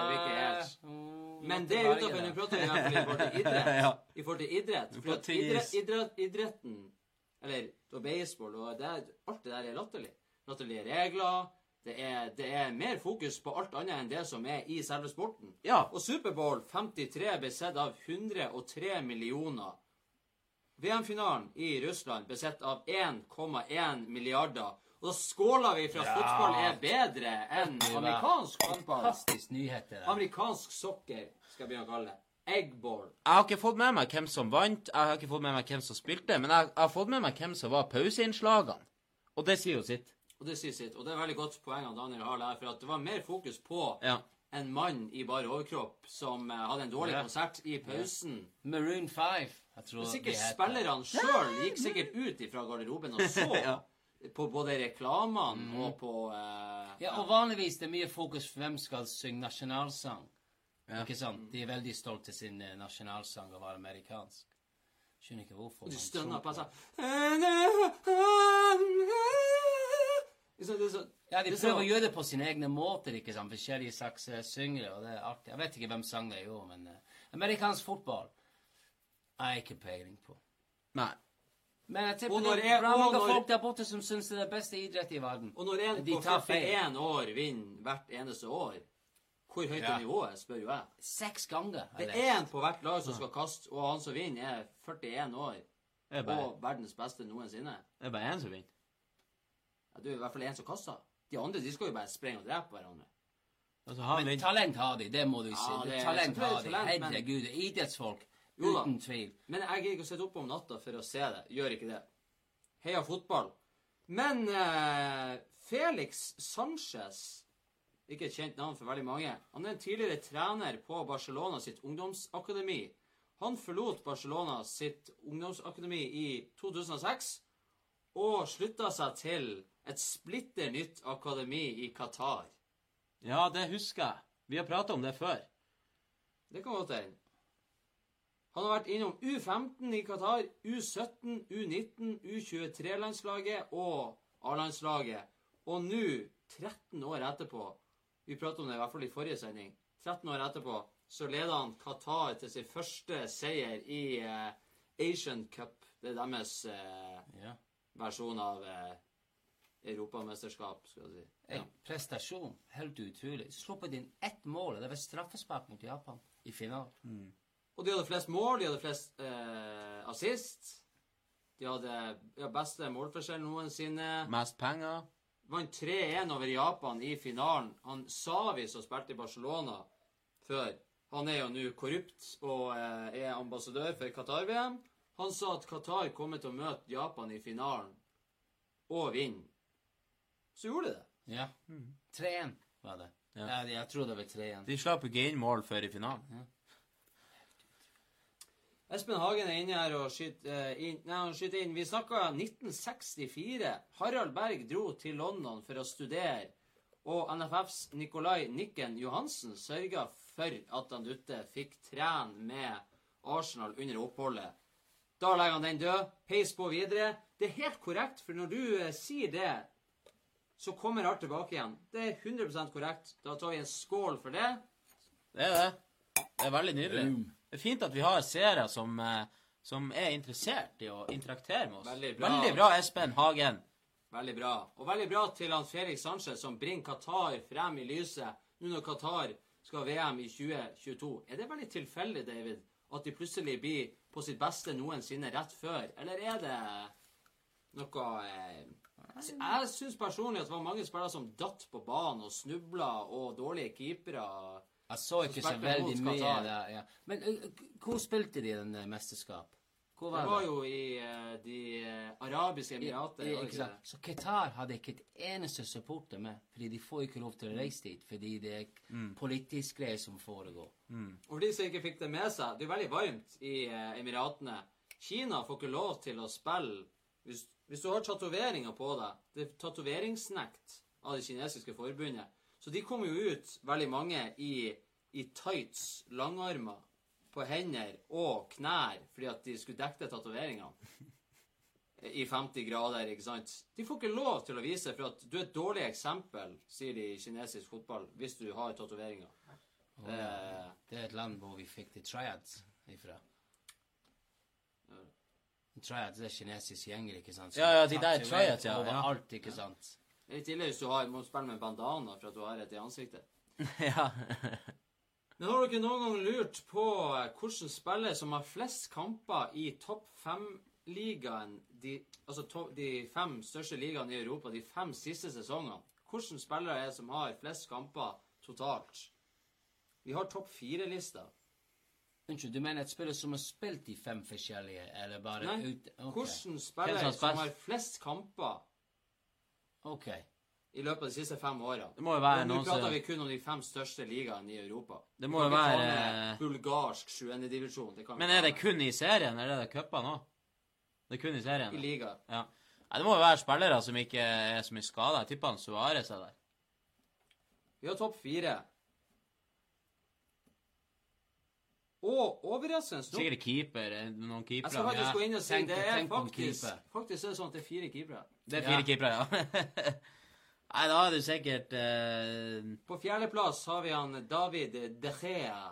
det ikke helt Men det er utafor. Nå prater vi i forhold til idrett. Ja. I forhold til idrett. For at idrett, idrett, idretten, eller da baseball og det, Alt det der er latterlig. Latterlige regler. Det er, det er mer fokus på alt annet enn det som er i selve sporten. Ja. Og Superbowl 53 ble sett av 103 millioner. VM-finalen i Russland ble sett av 1,1 milliarder. Og da skåler vi for at fotball er bedre enn amerikansk fotball. Fantastisk nyhet, det der. Amerikansk sokker, skal jeg begynne å kalle det. Eggball. Jeg har ikke fått med meg hvem som vant, jeg har ikke fått med meg hvem som spilte, men jeg, har fått med meg hvem som var pauseinnslagene. Og det sier jo sitt. Og det sier sitt. Og det er veldig godt poeng av Daniel har der, for at det var mer fokus på Ja. en mann i bare overkropp som eh, hadde en dårlig Ja. konsert i pausen. Maroon 5. Jeg tror sikkert spillerne sjøl gikk sikkert ut fra garderoben og så Ja. På både reklamene og på eh, Ja, og vanligvis det er mye fokus på hvem skal synge nasjonalsang. Ja. Ikke sant? De er veldig stolte til sin eh, nasjonalsang å være amerikansk. Skjønner ikke hvorfor. Du stønner på sånn Ja, de er prøver å gjøre det på sine egne måter, ikke sant? Forskjellige slags eh, syngere, og det er artig. Jeg vet ikke hvem sang det er, jo, men eh, amerikansk fotball har jeg ikke peiling på. Nei. Men jeg Og tipper når det er bra mange folk der borte som syns det er beste idrett i verden. Og når en på 41 år vinner hvert eneste år, hvor høyt er nivået, spør jo jeg. Seks ganger. Det er én en på hvert lag som skal kaste, og han som vinner, er 41 år. Er bare, Og verdens beste noensinne. det er bare én som vinner. Ja, du er i hvert fall en som kaster. De andre de skal jo bare sprenge og drepe hverandre. Altså, han Men vinner. talent har de, det må du si. Ja, det er talent har de. Herregud, idrettsfolk. Jo da. Uten tvil. Men jeg gidder ikke å sitte oppe om natta for å se det. Gjør ikke det. Heia fotball. Men eh, Felix Sanchez Ikke et kjent navn for veldig mange. Han er en tidligere trener på Barcelona sitt ungdomsakademi. Han forlot Barcelona sitt ungdomsakademi i 2006 og slutta seg til et splitter nytt akademi i Qatar. Ja, det husker jeg. Vi har prata om det før. Det kan godt hende. Han har vært innom U15 i Qatar, U17, U19, U23-landslaget og A-landslaget. Og nå, 13 år etterpå Vi pratet om det i hvert fall i forrige sending. 13 år etterpå så leder han Qatar til sin første seier i eh, Asian Cup. Det er deres eh, Ja. versjon av eh, europamesterskap, skal jeg si. En prestasjon. Helt utrolig. Sluppet inn ett mål. Det var straffespark mot Japan i finalen. Og de hadde flest mål, de hadde flest eh, assist. De hadde ja, beste målforskjell noensinne. Mest penger. Vant 3-1 over Japan i finalen. Han Savi som spilte i Barcelona før, han er jo nå korrupt og eh, er ambassadør for Qatar-VM. Han sa at Qatar kommer til å møte Japan i finalen og vinne. Så gjorde de det. Ja. 3-1 var det. Ja. Jeg, jeg tror det var 3-1. De slapp ikke inn mål før i finalen. Espen Hagen er inne her og skyter eh, inn, nei, han skyter inn. Vi snakka 1964. Harald Berg dro til London for å studere, og NFFs Nikolai Nikken Johansen sørga for at han Dutte fikk trene med Arsenal under oppholdet. Da legger han den død. Peis på videre. Det er helt korrekt, for når du eh, sier det, så kommer alt tilbake igjen. Det er 100% korrekt. Da tar vi en skål for det. Det er det. Det er veldig nydelig. Det er fint at vi har seere som, eh, som er interessert i å interaktere med oss. Veldig bra. Veldig bra, Espen Hagen. Veldig bra. Og veldig bra til han Felix Sanchez, som bringer Qatar frem i lyset nå når Qatar skal ha VM i 2022. Er det veldig tilfeldig, David, at de plutselig blir på sitt beste noensinne rett før? Eller er det noe eh, Jeg syns personlig at det var mange spillere som datt på banen og snubla, og dårlige keepere. Jeg så ikke så så veldig mye der. Ja. Men hvor spilte de den eh, mesterskap? Hvor Det var var det? jo i uh, de eh, arabiske emirater. Var ikke sant? Så Qatar hadde ikke et eneste supporter med, fordi de får ikke lov til å reise dit, fordi det er politisk greier som foregår. Mm. Og for de som ikke fikk det med seg, det er veldig varmt i uh, Emiratene. Kina får ikke lov til å spille hvis, hvis du har tatoveringer på deg. Det er tatoveringsnekt av det kinesiske forbundet. Så de kom jo ut, veldig mange, i, i tights, langarmer, på hender og knær fordi at de skulle dekke tatoveringene. I 50 grader, ikke sant. De får ikke lov til å vise, for at du er et dårlig eksempel, sier de i kinesisk fotball, hvis du har tatoveringer. Eh, Det er et land hvor vi fikk the triads ifra. Triads er kinesisk gjenger, ikke sant? Ja, ja, de der er triads, ja, ja. Overalt, ikke sant? I tillegg du har, må spille med bandana for at du har et i ansiktet. ja. Men har dere noen gang lurt på eh, hvilken spiller som har flest kamper i topp fem-ligaen, de, altså to, de fem største ligaene i Europa, de fem siste sesongene? Hvilken spillere er det som har flest kamper totalt? Vi har topp fire-lista. Unnskyld, du mener et spiller som har spilt i fem forskjellige, eller bare Nei, ut... Okay. hvilken spiller som som har flest kamper Ok. i løpet av de siste fem årene? Det må jo være Nå noen prater som vi kun om de fem største ligaene i Europa. Det må Vi jo kan ikke ta være med bulgarsk sjuendedivisjon. Det Men er det kun i serien, eller er det cupene òg? Det er kun i serien? i liga? Ja. Nei, det må jo være spillere som ikke er så mye skada. Jeg tipper han Suárez er der. Vi har topp fire. Og overraskende nok Sikkert keeper. Noen keepere. Jeg skal faktisk Ja, gå inn og si tenk- det er faktisk. Faktisk er det sånn at det er fire keepere. Det er fire Ja. keepere, ja. Nei, da er det sikkert uh... På fjerdeplass har vi han David De Gea.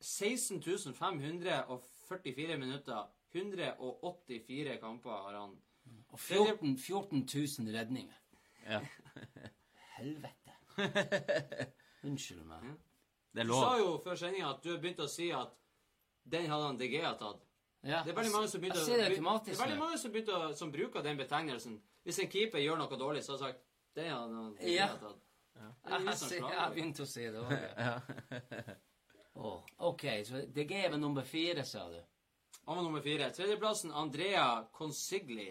16.544 minutter. 184 kamper har han. Og 14, 14 000 redninger. Ja. Helvete. Unnskyld meg. Det er Du sa jo før sendinga at du begynte å si at den hadde han DG-tatt. Ja, Det er veldig mange som begynte det Det er veldig mange som, begynte å, som bruker den betegnelsen. Hvis en keeper gjør noe dårlig, så har han sagt den hadde han DG ja. tatt. Ja. Jeg, har begynt å si det òg. OK, så DG er nummer fire, sa du. Han var nummer fire. Tredjeplassen Andrea Consigli.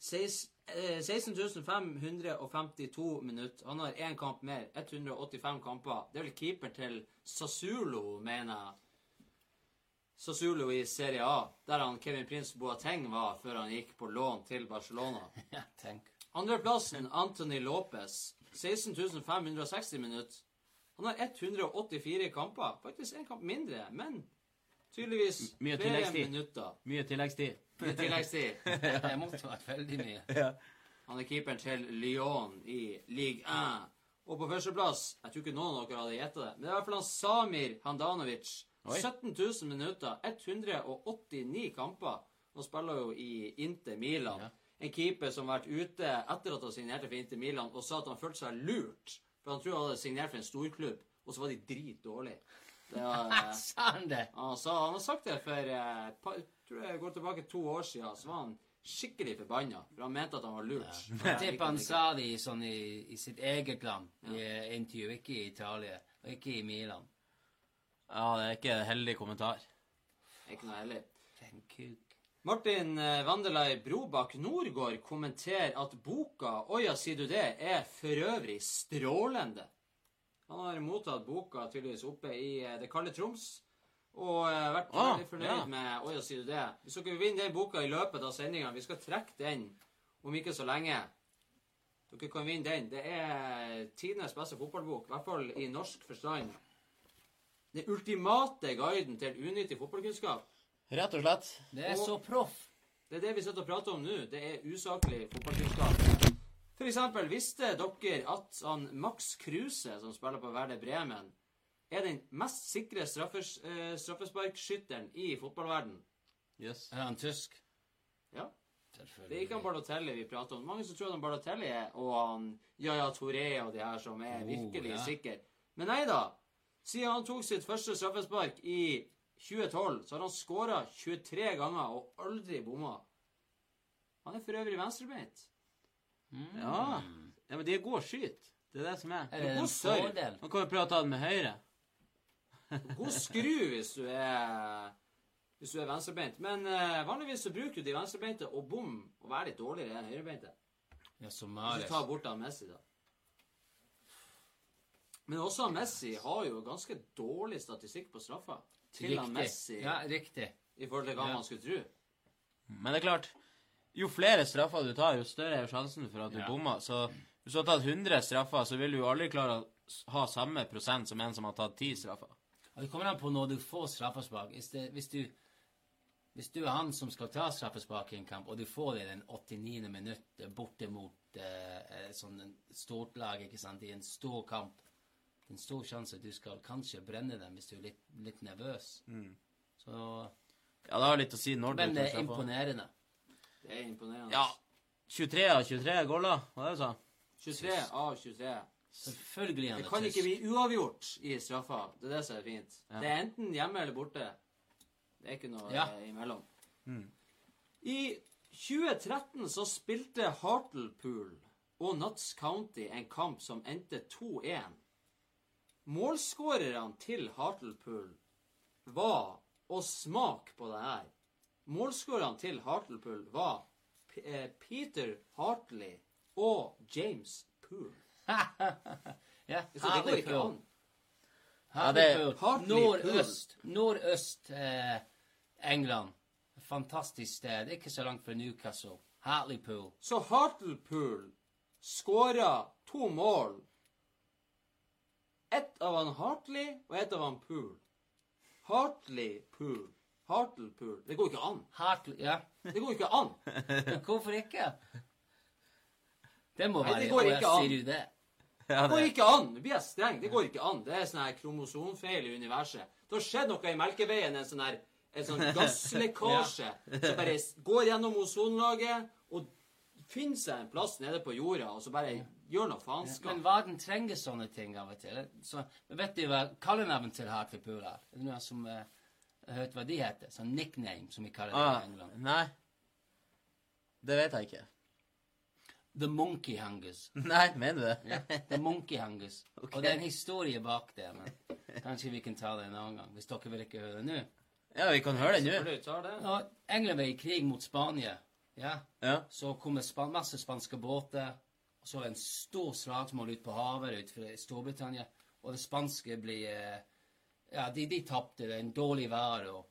Seis- eh, 16 552 minutter. Han har én kamp mer. 185 kamper. Det er vel keeper til Sasulo, mener jeg. Sasulo i Serie A, der han Kevin Prince Boateng var før han gikk på lån til Barcelona. Ja, tenk. Andreplassen Anthony Lopez. 16.560 minutter. Han har 184 kamper. Faktisk én kamp mindre, men tydeligvis flere minutter. Mye tilleggstid. Mye si. Det måtte vært veldig mye. Han er keeperen til Lyon i Ligue 1. Og på førsteplass Jeg tror ikke noen av dere hadde gjetta det, men det er i hvert fall han Samir Handanovic. Oi. 17 000 minutter, 189 kamper. Han spiller jo i Inter Milan. Ja. En keeper som har vært ute etter at han signerte for Inter Milan, og sa at han følte seg lurt. For han tror han hadde signert for en storklubb, og så var de dritdårlige. Det var, han det? han, sa, han har sagt det for eh, pa, tror jeg går tilbake to år siden. Så var han skikkelig forbanna, for han mente at han var lurt. Jeg tipper han sa det i, sånn i, i sitt eget land, i eh, intervju, ikke i Italia, og ikke i Milan. Ja, det er ikke en heldig kommentar. Ikke noe heldig. Den kuk. Martin eh, Vandelai Brobakk Nordgård kommenterer at boka 'Oja, sier du det?' er for øvrig strålende. Han har mottatt boka tydeligvis oppe i eh, det kalde Troms, og eh, vært Ah, veldig fornøyd ja. med 'Åja, sier du det?' Hvis dere vinner den boka i løpet av sendinga Vi skal trekke den om ikke så lenge. Dere kan vinne den. Det er tidenes beste fotballbok, i hvert fall i norsk forstand. Den ultimate guiden til unyttig fotballkunnskap. Rett og slett. Det er så proff. Det er det vi sitter og prater om nå. Det er usaklig fotballkunnskap. For eksempel, visste dere at han Max Kruse, som spiller på Werder Bremen, er den mest sikre straffes, eh, straffesparkskytteren i fotballverden? Yes. Er han tysk? Ja. Det er ikke han Balotelli vi prater om. Mange som tror at han Balotelli er, og han Yaya Toré og de her som er Oh, virkelig ja. sikre. Men nei da. Siden han tok sitt første straffespark i 2012, så har han skåra 23 ganger og aldri bomma. Han er for øvrig venstrebeint. Ja. ja, men de er gode å skyte. Det er det som er. Er det en fordel? Man kan jo prøve å ta den med høyre. God skru hvis du er hvis du er venstrebeint. Men eh, vanligvis så bruker jo de venstrebeinte å bom og være litt dårligere enn høyrebeinte. Ja, som Hvis du tar bort av Messi, da. Men også Messi har jo ganske dårlig statistikk på straffa. Til han Messi, Ja, riktig. i forhold til hva Ja. man skulle tro. Men det er klart, jo flere straffer du tar, jo større er sjansen for at du Ja. bommer. Så hvis du har tatt 100 straffer, så vil du jo aldri klare å ha samme prosent som en som har tatt 10 straffer. Og Det kommer an på når du får straffespark. Hvis, det, hvis, du, hvis du er han som skal ta straffespark i en kamp, og du får det i den 89. minutt borte mot eh, eh, sånn en stort lag ikke sant, i en stor kamp Det er en stor sjanse at du skal kanskje brenne dem hvis du er litt, litt nervøs. Så, Ja, det har litt å si når du men det er imponerende. Det er imponerende. Ja. 23 av 23 goller, hva er det du sa? 23 av 23. Selvfølgelig han Det er kan ikke bli uavgjort i straffa. Det er det som er fint. Ja. Det er enten hjemme eller borte. Det er ikke noe Ja. imellom. imellom. I 2013 så spilte Hartlepool og Nuts County en kamp som endte 2-1. Målskårerne til Hartlepool var Og smak på det her. Målskårerne til Hartlepool var P eh, Peter Hartley og James Poole. ja, Så det går Hartlepool. Hartlepool. Nordøst. Nordøst eh, England. Fantastisk sted. Ikke så langt fra Newcastle. Hartlepool. Så Hartlepool skåra to mål. Ett av han Hartley og ett av han Pool. Hartley Pool. Hartlepool. Det går ikke an. Hartley, Ja. Det går ikke an. Hvorfor ikke? Det må Nei, være det går ikke an. Sier du det? Ja, Det går ikke an. Vi er streng. Det går ikke an. Det er sånn her kromosomfeil i universet. Det har skjedd noe i Melkeveien, en sånn her en sånn gasslekkasje som bare går gjennom ozonlaget og finner seg en plass nede på jorda, og så bare gjør noe Men verden trenger sånne ting av og til. Så, vet du hva kallenavnet til Hartlepool er? Det noen som uh, har hørt hva de heter? Sånn nickname, som vi kaller det Ah, i England. nei. Det vet jeg ikke. The Monkey Hangers. Nei, mener du det? Ja, The Monkey Hungers. Og det er en historie bak det, men kanskje vi kan ta det en annen gang, hvis dere vil ikke høre det nå. Ja, vi kan høre det nå. Når England var i krig mot Spania, ja, Ja. så kom det span masse spanske båter, og så var det en stor slagsmål ute på havet utenfor Storbritannia, og det spanske ble eh, Ja, de, de tapte. Det er en dårlig vær, og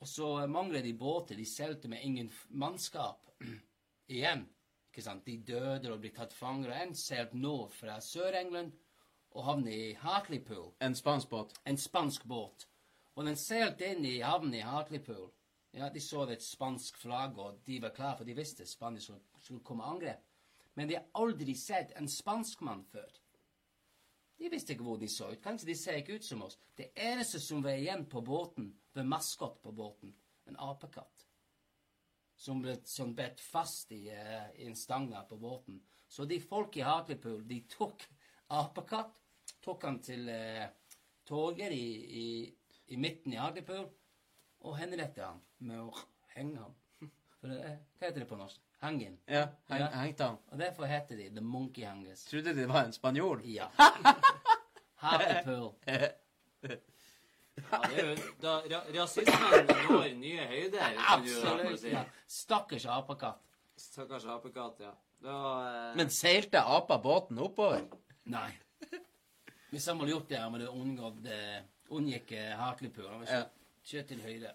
Og så mangler de båter. De seilte med ingen mannskap igjen. Ikke sant? De døde og ble tatt fanger. En seilte nå fra Sør-England og havnet i Hartlepool En spansk båt. en spansk båt. Og den seilte inn i havnen i Hartlepool. Ja, De så et spansk flagg, og de var klare, for de visste Spania skulle, skulle komme angrep. Men de har aldri sett en spanskmann før. De visste ikke hvor de så ut. Kanskje de ser ikke ut som oss. Det eneste som var igjen på båten, var maskot på båten. En apekatt. Som ble sånn bedt fast i, uh, en stang der på båten. Så de folk i Hartlepool, de tok apekatt, tok han til uh, toget i, i, i midten i Hartlepool, og henrettet han med å henge han. For det, er- hva heter det på norsk? Henge han. Ja, heng, Ja. hengte han. Og derfor heter de The Monkey Hangers. Trodde de det var en spanjol? Ja. Hartlepool. Ja, det er jo, da, ra rasismen når nye høyder. Absolutt. si. Ja. Stakkars apekatt. Stakkars apekatt, ja. Det var, eh, Men seilte apa båten oppover? Nei. Hvis han hadde gjort det, han det unngått unngikk Haklepur. Han kjørt til høyde.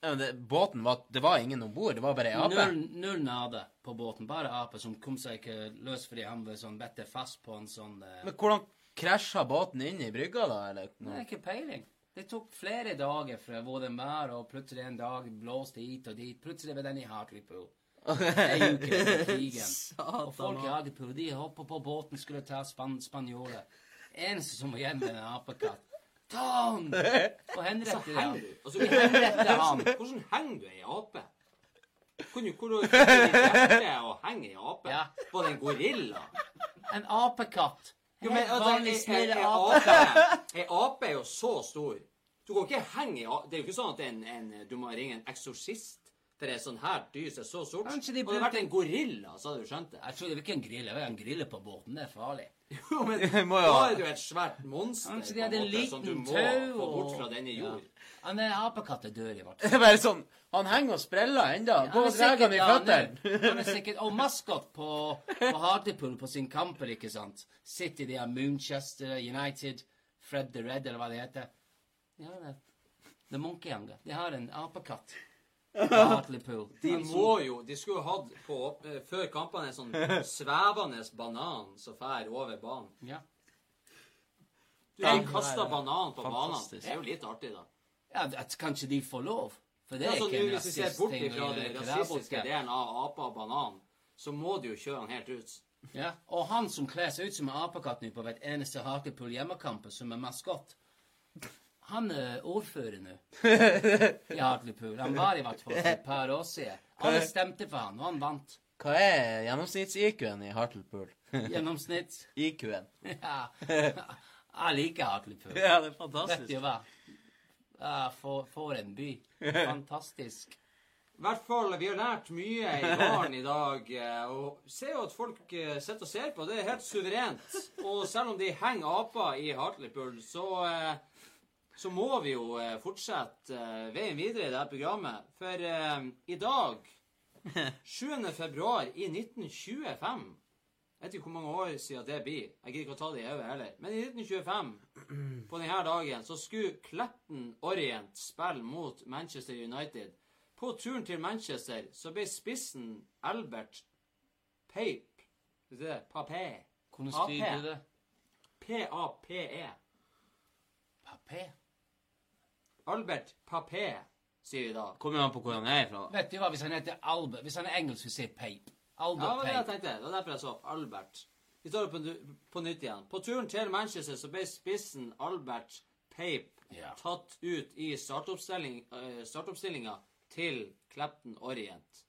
Ja, men det, båten var Det var ingen om bord, det var bare ei ape? Null, null nade på båten. Bare ape som kom seg ikke løs fordi han var sånn bedte fast på en sånn eh, Men hvordan krasja båten inn i brygga, da? Eller? Er ikke peiling. Det tok flere dager fra var, og plutselig en dag blåste hit og dit. Plutselig var den i Hartlepool. Ei uke etter krigen. Og folk i Hartlepool de hoppet på båten, skulle ta span spanjoler. Eneste som var igjen, var en apekatt. Ta han! Og henrette henger han. du. Altså, Vi henrette han. Hvordan henger du ei ape? Kunne du hjerte å henge ei ape? Ja. På en gorilla? En apekatt. En Jo, men altså, ei- ei ape. ape ape er jo så stor. Du kan ikke henge i Det er jo ikke sånn at en, en, du må ringe en eksorsist For et sånn her dyr som er så sort. Hadde det vært en gorilla, så hadde du skjønt det. Jeg tror det er ikke en grille. Det er en grille på båten. Det er farlig. Jo, men må jo da er du et svært monster Kanskje de hadde en liten tau få bort og- fra denne jord. Han er apekatt er død i hvert Det fall. bare sånn Han henger og spreller ennå. Gå er og dra han i føttene. ja, han er sikkert Og maskot på, på Hartlepool på sin kamper, ikke sant? City, de har Moonchester United, Fred the Red, eller hva det heter. De har det. The Monkey Hunger. De har en apekatt Hartlepool. De må jo De skulle jo hatt på, eh, før kampene en sånn svevende banan som fær over banen. Ja. Du har kasta banan på banen. Det er jo litt artig, da. ja, kanskje de får lov. For det Ja, er så ikke en hvis vi ser bort fra ifra den rasistiske delen av ape og banan, så må du jo kjøre han helt ut. Ja, og han som kler seg ut som en apekatt nå på hvert eneste Hartlepool hjemmekamp, som er maskott, han er ordfører nå i Hartlepool. Han var i hvert fall for et par år siden. Alle stemte for han, og han vant. Hva er gjennomsnitts-IQ-en i Hartlepool? Gjennomsnitts? IQ-en. Ja. Jeg liker Hartlepool. Ja, det er fantastisk. Vet du hva? Ja, for, for en by. Fantastisk. I hvert fall, vi har lært mye i baren i dag. eh, Og ser jo at folk eh, sitter og ser på. Det er helt suverent. Og selv om de henger aper i Hartlepool, så, eh, så må vi jo fortsette veien videre i dette programmet. For eh, i dag, 7. februar i 1925 Jeg vet ikke hvor mange år siden det blir. Jeg gidder ikke å ta det i hodet heller. Men i 1925, på denne dagen, så skulle Kletten Orient spille mot Manchester United. På turen til Manchester så ble spissen Albert Pape Vet du det? Papé. Hvordan skriver du det? P-a-p-e. Papé? Albert Papé, sier vi da. Kommer an på hvor han er fra. Vet du hva, hvis han heter Albert Hvis han er engelsk, så sier Pape. Ja, det Albert var det jeg tenkte. Det var derfor jeg så Albert. Vi står opp på, på nytt igjen. På turen til Manchester så ble spissen Albert Pape Ja. tatt ut i startoppstilling, eh, startoppstillinga til Clapton Orient.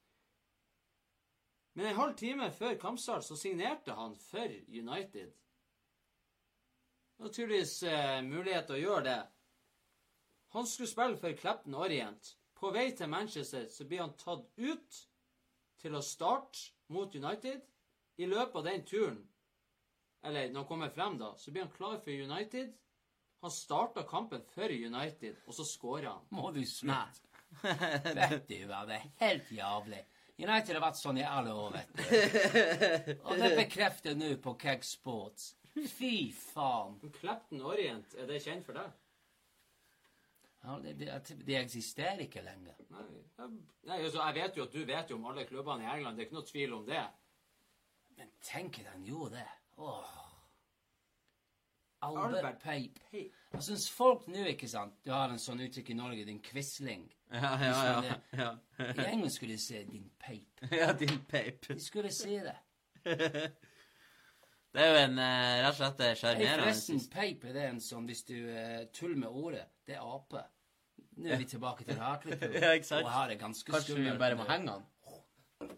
Men en halv time før kampstart så signerte han for United. Naturligvis eh, mulighet til å gjøre det. Han skulle spille for Clapton Orient. På vei til Manchester så blir han tatt ut til å starte mot United. I løpet av den turen, eller når han kommer frem, da, så blir han klar for United. Han starta kampen for United, og så skåra han. Må du slutte? Vet du hva, det er helt jævlig. United har vært sånn i alle år, vet du. Og det bekrefter nå på Keg Sports. Fy faen. Clapton Orient, er det kjent for deg? Ja, det, det, det eksisterer ikke lenger. Nei, jeg, nei altså, jeg vet jo at du vet jo om alle klubbene i England. Det er ikke noe tvil om det. Men tenk at han gjorde det. Åh. Albert, Albert Pape. Pape. Jeg syns folk nå, ikke sant Du har en sånn uttrykk i Norge, din quisling. Ja, ja, ja. ja. I England skulle de si din Pape. ja din peip. De skulle si det. Det er jo en eh, rett og slett sjarmerende forresten, Pape det er en sånn Hvis du uh, tuller med ordet, det er ape. Nå er vi tilbake til Hartlepool. Ja? Og her er ganske Kanskje vi bare må henge han?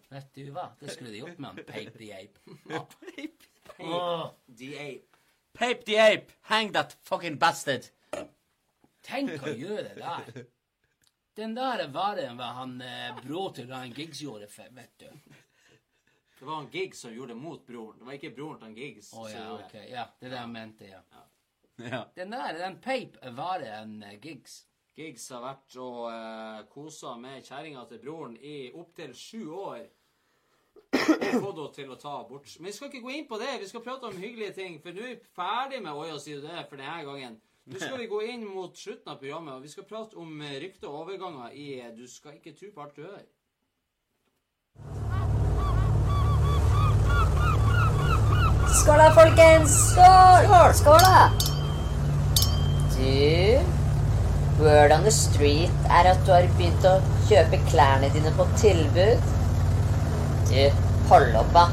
Vet du hva? Det skulle de gjort med han Pape the Ape. Pape the Ape. Pape the ape! Hang that fucking bastard! tenk å gjøre det der. Den der er verre enn hva han eh, bror til Ryan Giggs gjorde, for, vet du. Det var han Giggs som gjorde det mot broren. Det var ikke broren til han Giggs. Å som ja, ok. Ja, det er det jeg mente, ja. Ja. Den der, den Pape er verre enn uh, Giggs. Giggs har vært og uh, kosa med kjerringa til broren i opptil sju år. Og fått henne til å ta abort. Men vi skal ikke gå inn på det. Vi skal prate om hyggelige ting. For nå er vi ferdig med Oi og si det for denne gangen. Nå skal vi gå inn mot slutten av programmet, og vi skal prate om eh, rykter og overganger i eh, Du skal ikke tro på alt du hører. Skål da, folkens! Skål! Skål, da! Du, word on the street er at du har begynt å kjøpe klærne dine på tilbud. Du, hold opp, da.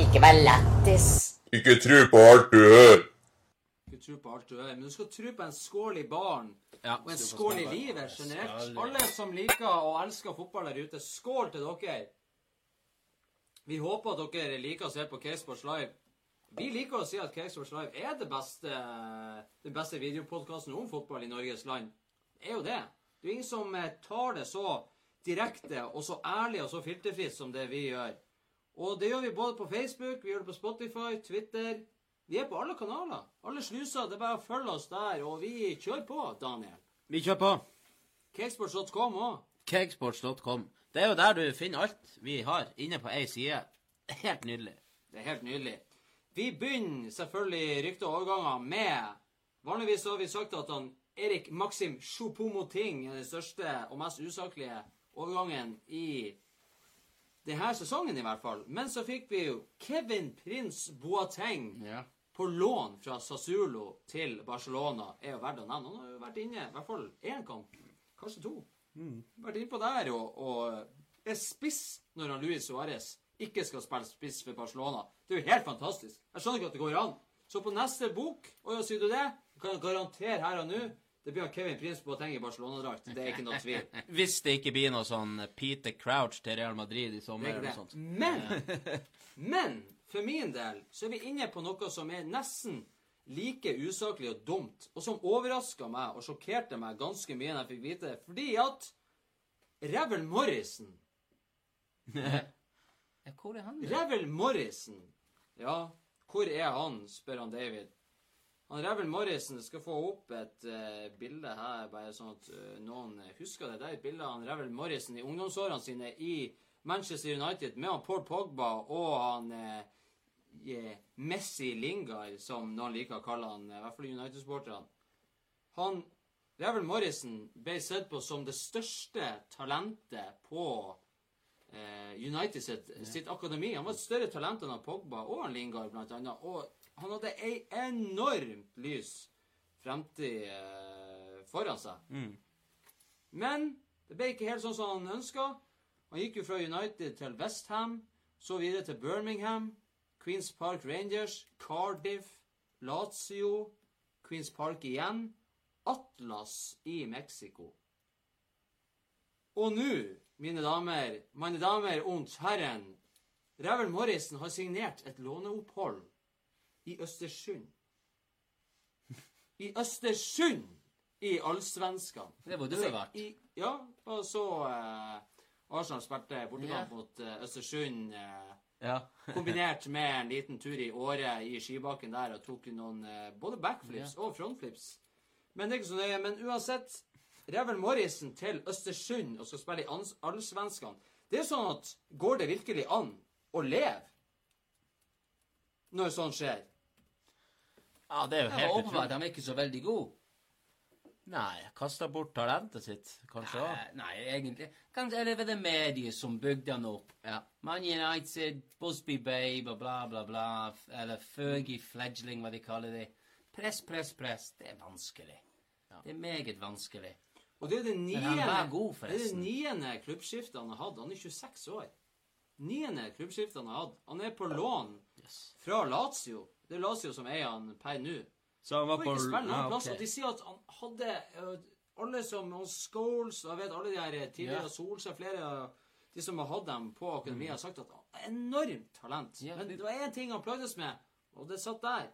Ikke vær lættis. Ikke tro på alt du hører. Ikke tro på alt du hører. Men du skal tro på en skål i baren. Ja, Og en skål i livet generelt. Alle som liker og elsker fotball der ute, skål til dere. Vi håper at dere liker å se på Caseports Live. Vi liker å si at Casesports Live er det beste, den beste videopodkasten om fotball i Norges land. Er jo det. Det er jo ingen som eh, tar det så direkte og så ærlig og så filterfritt som det vi gjør. Og det gjør vi både på Facebook, vi gjør det på Spotify, Twitter. Vi er på alle kanaler. Alle sluser. Det er bare å følge oss der, og vi kjører på, Daniel. Vi kjører på. Cakesports.com òg. Cakesports.com. Det er jo der du finner alt vi har inne på ei side. Helt nydelig. Det er helt nydelig. Vi begynner selvfølgelig rykte og overganger med Vanligvis har vi sagt at han Erik Maxim Choupo-Moting er den største og mest usaklige overgangen i denne sesongen, i hvert fall. Men så fikk vi jo Kevin Prince Boateng Ja. på lån fra Sassulo til Barcelona. Er jo verdt å nevne. Han har jo vært inne i hvert fall én kamp, kanskje to. Vært innpå der og, og er spiss når han Luis Suárez ikke skal spille spiss for Barcelona. Det er jo helt fantastisk. Jeg skjønner ikke at det går an. Så på neste bok, og sier du det, kan jeg garantere her og nå, det blir Kevin Prince Boateng i Barcelona-drakt. Det er ikke noe tvil. Hvis det ikke blir noe sånn Peter Crouch til Real Madrid i sommer er eller noe sånt. Men, men for min del så er vi inne på noe som er nesten like usaklig og dumt, og som overraska meg og sjokkerte meg ganske mye da jeg fikk vite det, fordi at Revel Morrison Hvor er han? Revel Morrison Ja, hvor er han, spør han David. Han Revel Morrison skal få opp et uh, bilde her, bare sånn at uh, noen husker det. Det er et bilde av han Revel Morrison i ungdomsårene sine i Manchester United med han Paul Pogba og han uh, eh, Messi Lingard, som noen liker å kalle han, eh, i hvert fall United-sporterne. Han Revel Morrison ble sett på som det største talentet på eh, United sitt, sitt akademi. Han var et større talent enn han Pogba og han Lingard, blant annet. Og han hadde ei enormt lys fremtid eh, foran seg. Men det ble ikke helt sånn som han ønska. Han gikk jo fra United til Westham, så videre til Birmingham, Queens Park Rangers, Cardiff, Lazio, Queens Park igjen, Atlas i Mexico. Og nå, mine damer, mine damer und herren, Revel Morrison har signert et låneopphold i Østersund. I Østersund! I Allsvenskan. Det var du Altså, vært. i- Ja, og så eh, Arsenal spilte bortekamp yeah. mot eh, Østersund. Eh, Ja. kombinert med en liten tur i Åre i skibakken der og tok noen eh, både backflips og frontflips. Men det er ikke så nøye. Men uansett, Revel Morrison til Østersund og skal spille i Allsvenskan. Det er sånn at går det virkelig an å leve når sånt skjer? Ja, det er jo Det helt utrolig. han er ikke så veldig god. Nei, kasta bort talentet sitt, kanskje òg. Nei, Nei, egentlig. Kanskje eller var det mediet som bygde han opp. Ja. Man United, Busby Babe og bla, bla, bla. Eller Fergie Fledgling, hva de kaller det. Press, press, press. Det er vanskelig. Det er meget vanskelig. Og det er det niende, god, det er det niende klubbskiftet han har hatt. Han er 26 år. Niende klubbskiftet han har hatt. Han er på lån fra Lazio. Det er Lazio som eier han per nå. Så han var på ikke spille noen ja, plass. Og de sier at han hadde ø, Alle som og Scholes og jeg vet alle de her tidligere yeah. Solskjær, flere av de som har hatt dem på akademiet, har sagt at han har enormt talent. Yeah. Men det- var én ting han plagdes med, og det satt der.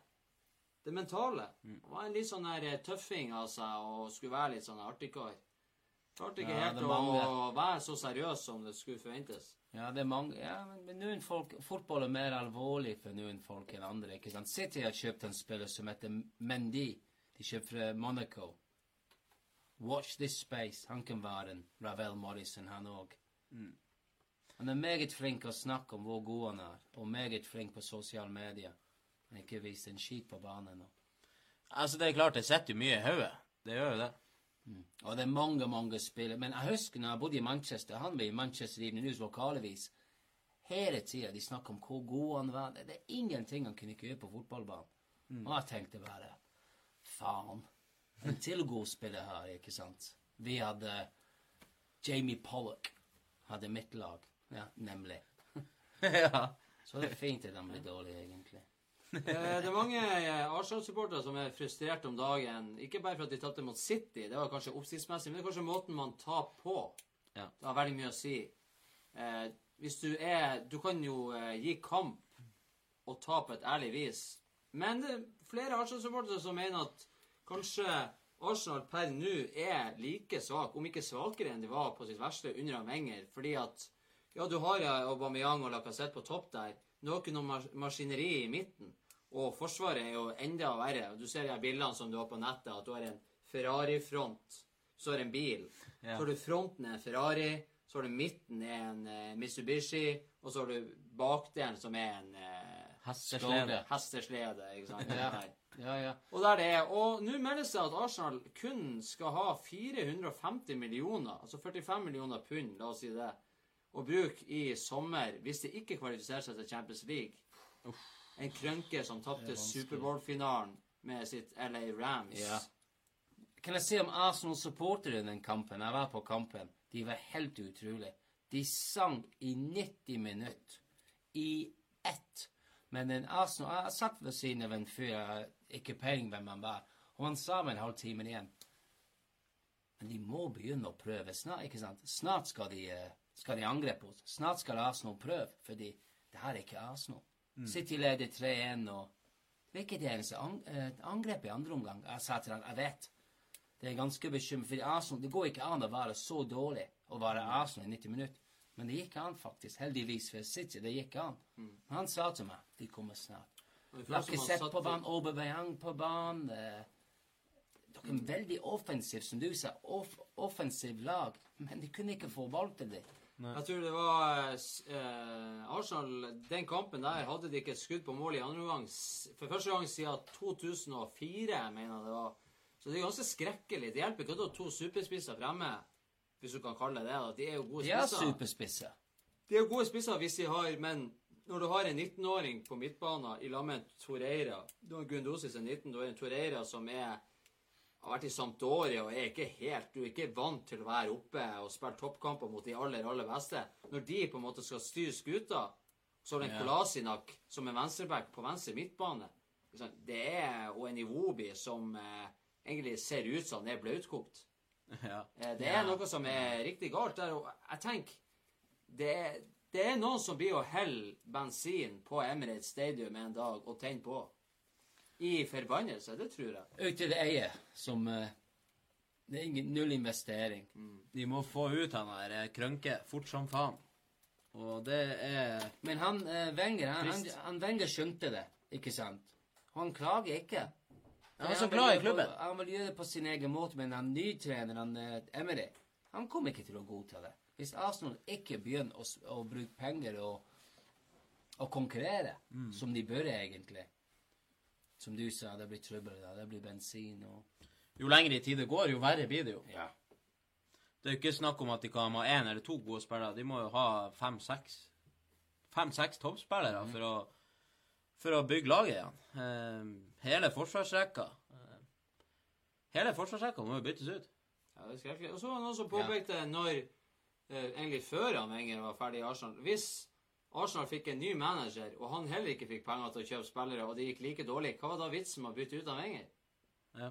Det mentale. Mm. Han var en litt sånn her eh, tøffing av seg og skulle være litt sånn artig kar. Klarte ikke Ja, helt å være så seriøs som det skulle forventes. Ja, det er mange Ja, men, men noen folk Fotball er mer alvorlig for noen folk enn andre. ikke sant? City har kjøpt en spiller som heter Mendy. De kjøpte fra Monaco. Watch this space. Han kan være en Ravel Morrison, han òg. Han er meget flink å snakke om hvor god han er, og meget flink på sosiale medier. Han har ikke vist en skit på banen nå. Altså, det er klart, det sitter jo mye i hodet. Det gjør jo det. Og det er mange, mange spillere. Men jeg husker når jeg bodde i Manchester, han var i Manchester Evening News lokalevis. Hele tida de snakket om hvor god han var. Det er ingenting han kunne gjøre på fotballbanen. Og jeg tenkte bare Faen. En til god spiller her, ikke sant? Vi hadde Jamie Pollock. Hadde mitt lag. Ja, nemlig. ja. Så det er fint at han blir dårlig, egentlig. Eh, Det er mange eh, Arsenal-supportere som er frustrert om dagen. Ikke bare for at de tapte mot City, det var kanskje oppsiktsmessig, men det er kanskje måten man tar på. Ja. Det har veldig mye å si. Eh, hvis du er Du kan jo eh, gi kamp og ta på et ærlig vis. Men det er flere Arsenal-supportere som mener at kanskje Arsenal per nå er like svak, om ikke svakere enn de var på sitt verste under Wenger. Fordi at ja, du har ja, Aubameyang og Lacassette på topp der. Noen ikke mas maskineri i midten. Og Forsvaret er jo enda verre. Du ser de bildene som du har på nettet, at du har en Ferrari-front. Så har du en bil. Ja. Så har du fronten er en Ferrari. Så har du midten er en eh, Mitsubishi. Og så har du bakdelen som er en eh, Hesteslede. hesteslede. ikke sant? Ja. Ja, ja. Og der det er. Og nå meldes det at Arsenal kun skal ha 450 millioner, altså 45 millioner pund, la oss si det, å bruke i sommer hvis de ikke kvalifiserer seg til Champions League. En krønke som tapte Superbowl-finalen med sitt LA Rams. Ja. Kan jeg si om Arsenal-supportere i den kampen? Jeg var på kampen. De var helt utrolig. De sang i 90 minutter. I ett. Men en Arsenal Jeg satt ved siden av en fyr jeg ikke peiling hvem han var, og han sa med en halv time igjen Men de må begynne å prøve snart, ikke sant? Snart skal de, eh, skal de angripe oss. Snart skal Arsenal prøve, fordi det her er ikke Arsenal. City leder 3-1, og hvilket eneste ang eh, angrep i andre omgang. Jeg sa til han, jeg vet. Det er ganske bekymret, for Arsenal, det går ikke an å være så dårlig å være Arsenal i 90 minutter. Men det gikk an, faktisk. Heldigvis for City. Det gikk an. Men han sa til meg de kommer snart. Satt på banen, Aubameyang på banen. Eh, dere er veldig offensiv, som du sa. Off offensiv lag. Men de kunne ikke få ball til det. Jeg tror det var eh, Arsenal Den kampen der hadde de ikke et skudd på mål i andre omgang for første gang siden 2004, mener jeg det var. Så det er ganske skrekkelig. Det hjelper ikke at du har to superspisser fremme, hvis du kan kalle det det. De er jo gode De er spisser. superspisser. De er gode spisser hvis de har Men når du har en 19-åring på midtbanen i lag med en Torreira Du har en som er 19, du har en Torreira som er har vært i Sampdoria og er ikke helt Du er ikke vant til å være oppe og spille toppkamper mot de aller, aller beste. Når de på en måte skal styre skuta, så har du en Ja. Kolasinac som er venstreback på venstre midtbane. Det er og en Iwobi som eh, egentlig ser ut som han er bløtkokt. Ja. Eh, Det er noe som er riktig galt der, og jeg tenker det er, det er noen som blir å helle bensin på Emirates Stadium en dag og tenne på. I forbannelse, det tror jeg. Ut til det eie, som eh, Det er ingen, null investering. De må få ut han der eh, Krønke fort som faen. Og det er Men han eh, Wenger, han, han, han Wenger skjønte det, ikke sant? Han klager ikke. Han er så glad i klubben. På, han vil gjøre det på sin egen måte, men han nytreneren eh, Emery, han kommer ikke til å godta det. Hvis Arsenal ikke begynner å, å bruke penger og, og konkurrere, Mm. som de bør egentlig Som du sa, det blir trøbbel da. Det blir bensin og Jo lengre i tid det går, jo verre blir det jo. Ja. Det er jo ikke snakk om at de kan ha én eller to gode spillere. De må jo ha fem-seks Fem-seks toppspillere for å for å bygge laget igjen. Uh, hele forsvarsrekka uh, Hele forsvarsrekka må jo byttes ut. Ja, det er skrekkelig. Og så var det noen som påpekte når uh, Egentlig før han Wenger var ferdig i Arsenal Hvis Arsenal fikk en ny manager, og han heller ikke fikk penger til å kjøpe spillere, og det gikk like dårlig, hva var da vitsen med å bytte ut av Wenger? Ja.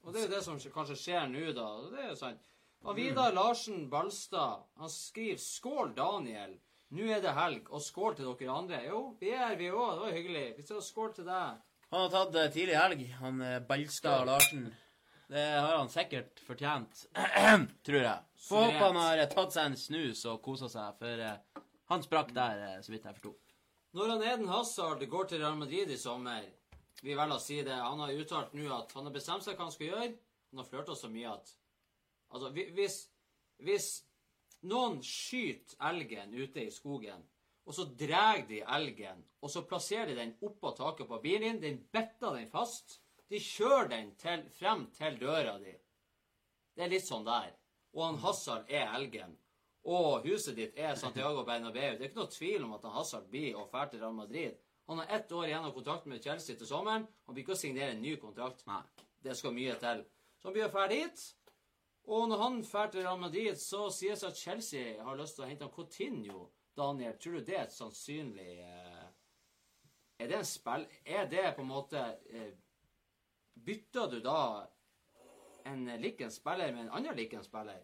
Og det er jo det som kanskje skjer nå, da. Det er jo sant. Og Vidar Larsen Balstad, han skriver 'Skål, Daniel'. Nå er det helg, og skål til dere andre. Jo, vi er vi òg. Det var hyggelig. Vi sier skål til deg. Han har tatt eh, tidlig helg, han eh, Balstad Larsen. Det har han sikkert fortjent, tror jeg. Får håpe han har eh, tatt seg en snus og kosa seg, for han sprakk der, eh, så vidt jeg forsto. Når han Eden Hazard går til Real Madrid i sommer Vi velger å si det. Han har uttalt nå at han har bestemt seg hva han skal gjøre. Han har flørta så mye at Altså, hvis, hvis noen skyter elgen ute i skogen, og så drar de elgen, og så plasserer de den oppå taket på bilen din, den better den fast, de kjører den til, frem til døra di. Det er litt sånn der. Og han Hazard er elgen. Og huset ditt er Santiago Bernabeu. Det er ikke noe tvil om at han Hazard blir og drar til Real Madrid. Han har ett år igjen av kontrakten med Chelsea til sommeren. Han blir ikke å signere en ny kontrakt. Nei. Det skal mye til. Så han blir å dra dit. Og når han drar til Real Madrid, så sies det at Chelsea har lyst til å hente han Coutinho. Daniel, tror du det er et sannsynlig eh, Er det en spill... Er det på en måte eh, Bytter du da en liken spiller med en annen liken spiller?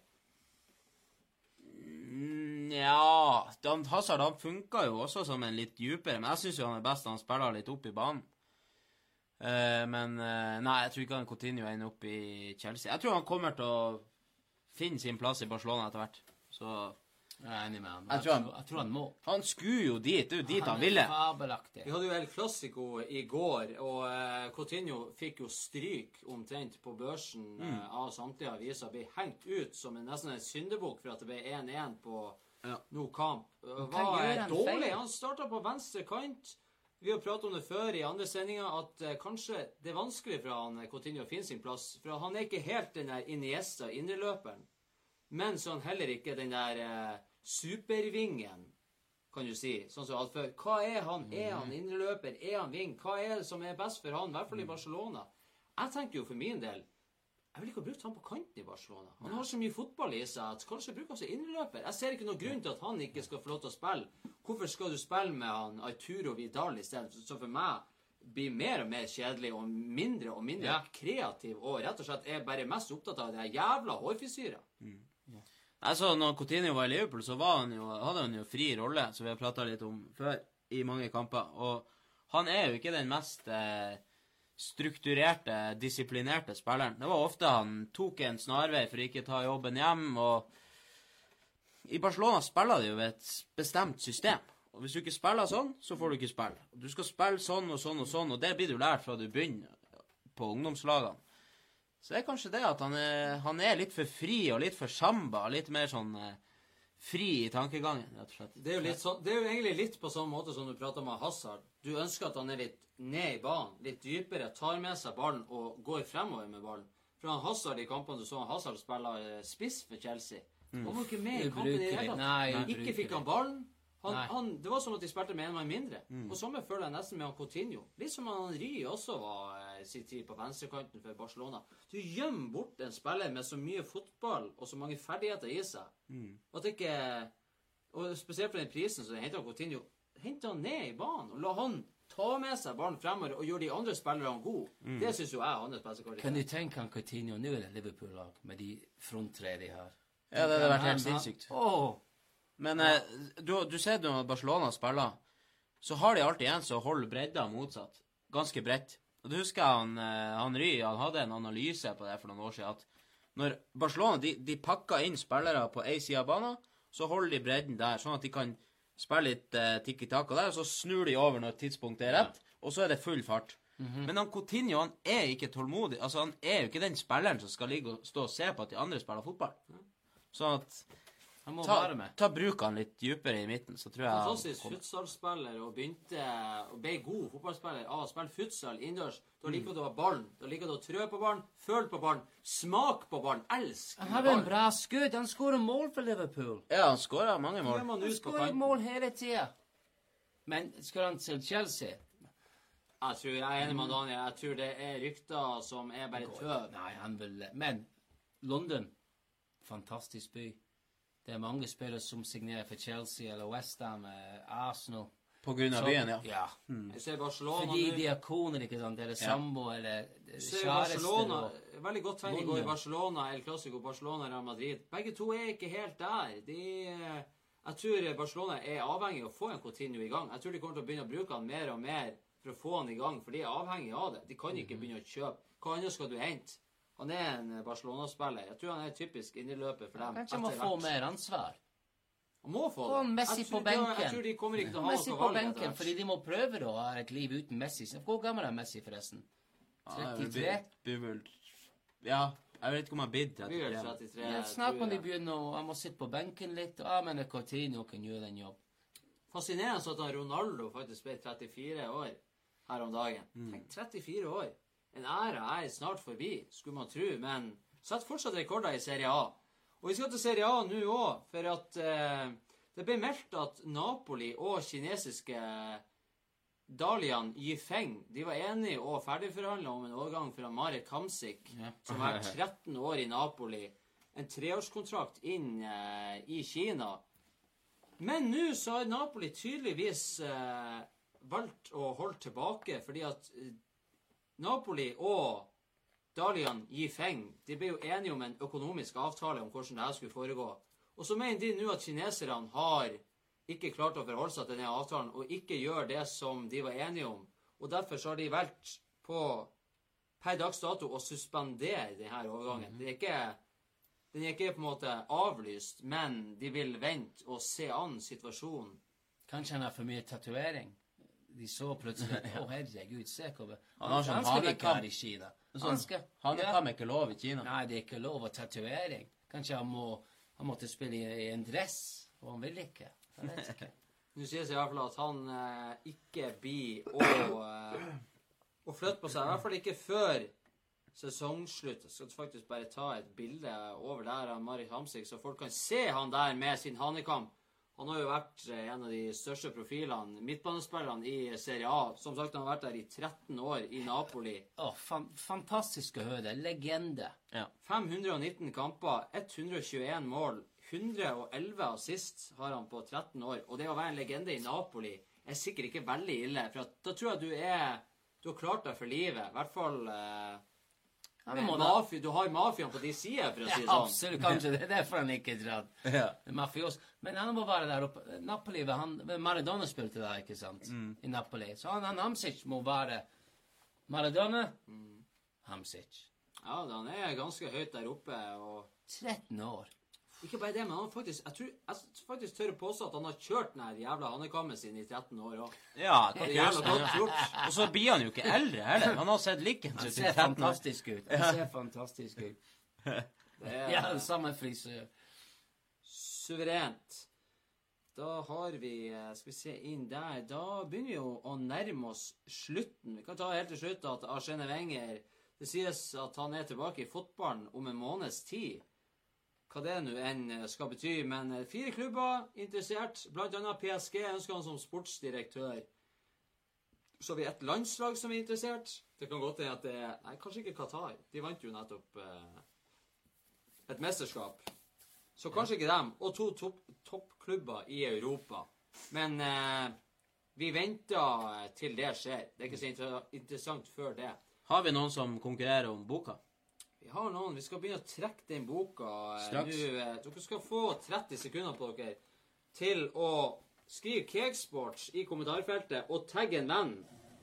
Ja Dan Hazard han funka jo også som en litt dypere, men jeg syns han er best når han spiller litt opp i banen. Uh, men uh, nei, jeg tror ikke han Coutinho ender opp i Chelsea. Jeg tror han kommer til å finne sin plass i Barcelona etter hvert. Så Jeg er enig med han. Jeg Jeg, tror han- jeg tror han må. han skulle jo dit. Det er jo dit han er ville. fabelaktig. Vi hadde jo El Clásico i går, og uh, Coutinho fikk jo stryk omtrent på børsen Mm. av samtlige aviser. Ble hengt ut som en, nesten en syndebukk for at det ble 1-1 på Ja. no kamp. Var han dårlig. Han starta på venstre kant. Vi har pratet om det før i andre sendinger, at eh, kanskje det er vanskelig for han eh, Coutinho å finne sin plass. For han er ikke helt den der Iniesta indreløperen. Men så er han heller ikke den der eh, supervingen, kan du si. Sånn som alt før. Hva er han? Er han indreløper? Er han ving? Hva er det som er best for han? I hvert fall i Barcelona. Jeg tenker jo for min del jeg vil ikke ha brukt han på kanten i Barcelona. Han har så mye fotball i seg at kanskje bruke han som innløper. Jeg ser ikke noen grunn til at han ikke skal få lov til å spille. Hvorfor skal du spille med han Arturo Vidal isteden? Så for meg blir mer og mer kjedelig og mindre og mindre Ja. kreativ og rett og slett er bare mest opptatt av det jævla hårfrisyra. Altså, når Coutinho var i Liverpool, så var han jo, hadde han jo fri rolle, som vi har prata litt om før, i mange kamper. Og han er jo ikke den mest eh, strukturerte, disiplinerte spilleren. Det var ofte han tok en snarvei for å ikke ta jobben hjem, og i Barcelona spiller de jo ved et bestemt system. Og hvis du ikke spiller sånn, så får du ikke spille. Du skal spille sånn og sånn og sånn, og det blir du lært fra du begynner på ungdomslagene. Så det er kanskje det at han er, han er litt for fri og litt for samba. Litt mer sånn eh, fri i tankegangen, rett og slett. Det er, jo litt så, det er jo egentlig litt på samme måte som du prater med Hazard. Du ønsker at han er litt ned i banen, litt dypere, tar med seg ballen og går fremover med ballen. For han Hazard i kampene du så han Hazard spille eh, spiss for Chelsea. Han var ikke med i kampen i det hele tatt. Ikke fikk han ballen. Han, han, det var som at de spilte med en mann mindre. Og samme føler jeg nesten med han Coutinho. Litt som han Ry også var eh, sin tid på venstrekanten for Barcelona. Du gjemmer bort en spiller med så mye fotball og så mange ferdigheter i seg. At ikke Og spesielt for den prisen som henter Coutinho Henter han ned i banen og la han ta med seg ballen fremover og gjøre de andre spillerne gode. Det syns jo jeg er hans beste Kan du tenke han Coutinho nå er det Liverpool-lag med de fronttre de har? Ja, det hadde vært helt sinnssykt. Åh, Men eh, du, du ser når Barcelona spiller, så har de alltid en som holder bredda motsatt. Ganske bredt. Og du husker han, eh, han Ry han hadde en analyse på det for noen år siden. At når Barcelona de, de pakker inn spillere på én side av banen, så holder de bredden der, sånn at de kan spille litt eh, tikki-taka der, og så snur de over når tidspunktet er rett, og så er det full fart. Men han Coutinho han er ikke tålmodig. Altså Han er jo ikke den spilleren som skal ligge og stå og se på at de andre spiller fotball. Sånn at han må ta, være med. ta bruk han litt dypere i midten, så tror jeg Fantastisk futsalspiller og begynte og ble god fotballspiller av å spille futsal innendørs. Da liker du å ha ballen. Da liker du å trø på ballen, føle på ballen, smake på ballen, elske Han har en bra skudd. Han skårer mål for Liverpool. Ja, han skårer mange mål. Han skårer mål hele tida. Men skal han til Chelsea? Jeg tror jeg er enig med Daniel. Jeg tror det er rykter som er bare tøv. Nei, han vil Men London, fantastisk by. Det er mange spillere som signerer for Chelsea eller Westham, Arsenal. På grunn av Så- byen, ja. ja. Jeg ser Barcelona Fordi de er koner, ikke sant? Eller samboer, eller ser kjæreste. Og- Veldig godt tegn i går i Barcelona, El Clásico, Barcelona, Real Madrid. Begge to er ikke helt der. De, eh, jeg tror Barcelona er avhengig av å få en Coutinho i gang. Jeg tror de kommer til å begynne å bruke han mer og mer for å få han i gang, for de er avhengig av det. De kan Mhm. ikke begynne å kjøpe. Hva annet skal du hente? Han er en Barcelona-spiller. Jeg tror han er typisk indreløper for dem. Kanskje han må få mer ansvar. Han må få Få det. Messi Jeg tror på de- Jeg benken. tror de kommer ikke til å ha Messi noe på valg benken, fordi de må prøve å ha et liv uten Messi. Hvor gammel er Messi, forresten? 33? Ja, jeg vet ikke om jeg blir Det blir vel 33. 33, Ja, snart må de jeg. begynne å Han må sitte på benken litt. Jeg men Coutinho kan gjøre den jobb. Fascinerende at Ronaldo faktisk ble 34 år her om dagen. Tenk, 34 år. En æra er snart forbi, skulle man tro, men setter fortsatt rekorder i Serie A. Og vi skal til Serie A nå òg, for at eh, det ble meldt at Napoli og kinesiske Dalian Yifeng de var enige og ferdigforhandla om en overgang fra Marek Hamsik, som har vært 13 år i Napoli. En treårskontrakt inn eh, i Kina. Men nå så har Napoli tydeligvis eh, valgt å holde tilbake, fordi at eh, Napoli og Dalian Yifeng de ble jo enige om en økonomisk avtale om hvordan det skulle foregå. Og så mener de nå at kineserne har ikke klart å forholde seg til denne avtalen og ikke gjør det som de var enige om. Og derfor så har de valgt på per dags dato å suspendere denne overgangen. Mhm. Det er ikke, den er ikke på en måte avlyst, men de vil vente og se an situasjonen. Kanskje han har for mye tatovering? De så plutselig Å, herregud, se hvor Han har sånn hanekam. i Kina. Sånn, Han Hanekam er ikke lov i Kina. Nei, det er ikke lov å tatovering. Kanskje han må Han måtte spille i, en dress, og han vil ikke. Jeg vet ikke. Nå sies det i hvert fall at han eh, ikke blir å, eh, å flytte på seg. I hvert fall ikke før sesongslutt. Jeg skal faktisk bare ta et bilde over der av Marit Hamsik, så folk kan se han der med sin hanekam. Han har jo vært eh, en av de største profilene, midtbanespillerne i Serie A. Som sagt, han har vært der i 13 år i Napoli. Oh, fan, fantastisk å høre. Legende. Ja. 519 kamper, 121 mål, 111 assist har han på 13 år. Og det å være en legende i Napoli er sikkert ikke veldig ille. For at, da tror jeg du er Du har klart deg for livet. I hvert fall eh, Ja, mafi, Du har mafiaen på din side, for å si det Ja, sånn. absolutt. Kanskje det er derfor han ikke dratt. Ja. Mafios. Men han må være der oppe. Napoli, han, Maradona spilte der, ikke sant? I Napoli. Så han, han Hamsic må være Maradona, Hamsic. Ja, han er ganske høyt der oppe. Og 13 år. Ikke bare det, men han faktisk Jeg tror jeg faktisk tør å påstå at han har kjørt den her jævla hanekammen sin i 13 år òg. Ja, Det er jævla godt gjort. Og så blir han jo ikke eldre heller. Han har sett likens ut i 13 år. fantastisk ut. Han ser fantastisk ut. Det er Ja, samme frisør. suverent. Da har vi eh, Skal vi se inn der. Da begynner vi jo å nærme oss slutten. Vi kan ta helt til slutt at Arsene Wenger Det sies at han er tilbake i fotballen om en måneds tid. Hva det nå enn eh, skal bety. Men eh, fire klubber interessert. Annet PSG ønsker han som sportsdirektør. Så har vi et landslag som er interessert. Det kan godt hende at det er Nei, kanskje ikke Qatar. De vant jo nettopp eh, et mesterskap. Så kanskje ikke dem. Og to toppklubber toppklubber i Europa. Men eh, vi venter til det skjer. Det er ikke så inter interessant før det. Har vi noen som konkurrerer om boka? Vi har noen, vi skal begynne å trekke den boka eh, Straks. nå. eh, Dere skal få 30 sekunder på dere til å skrive Cakesports i kommentarfeltet og tagge en venn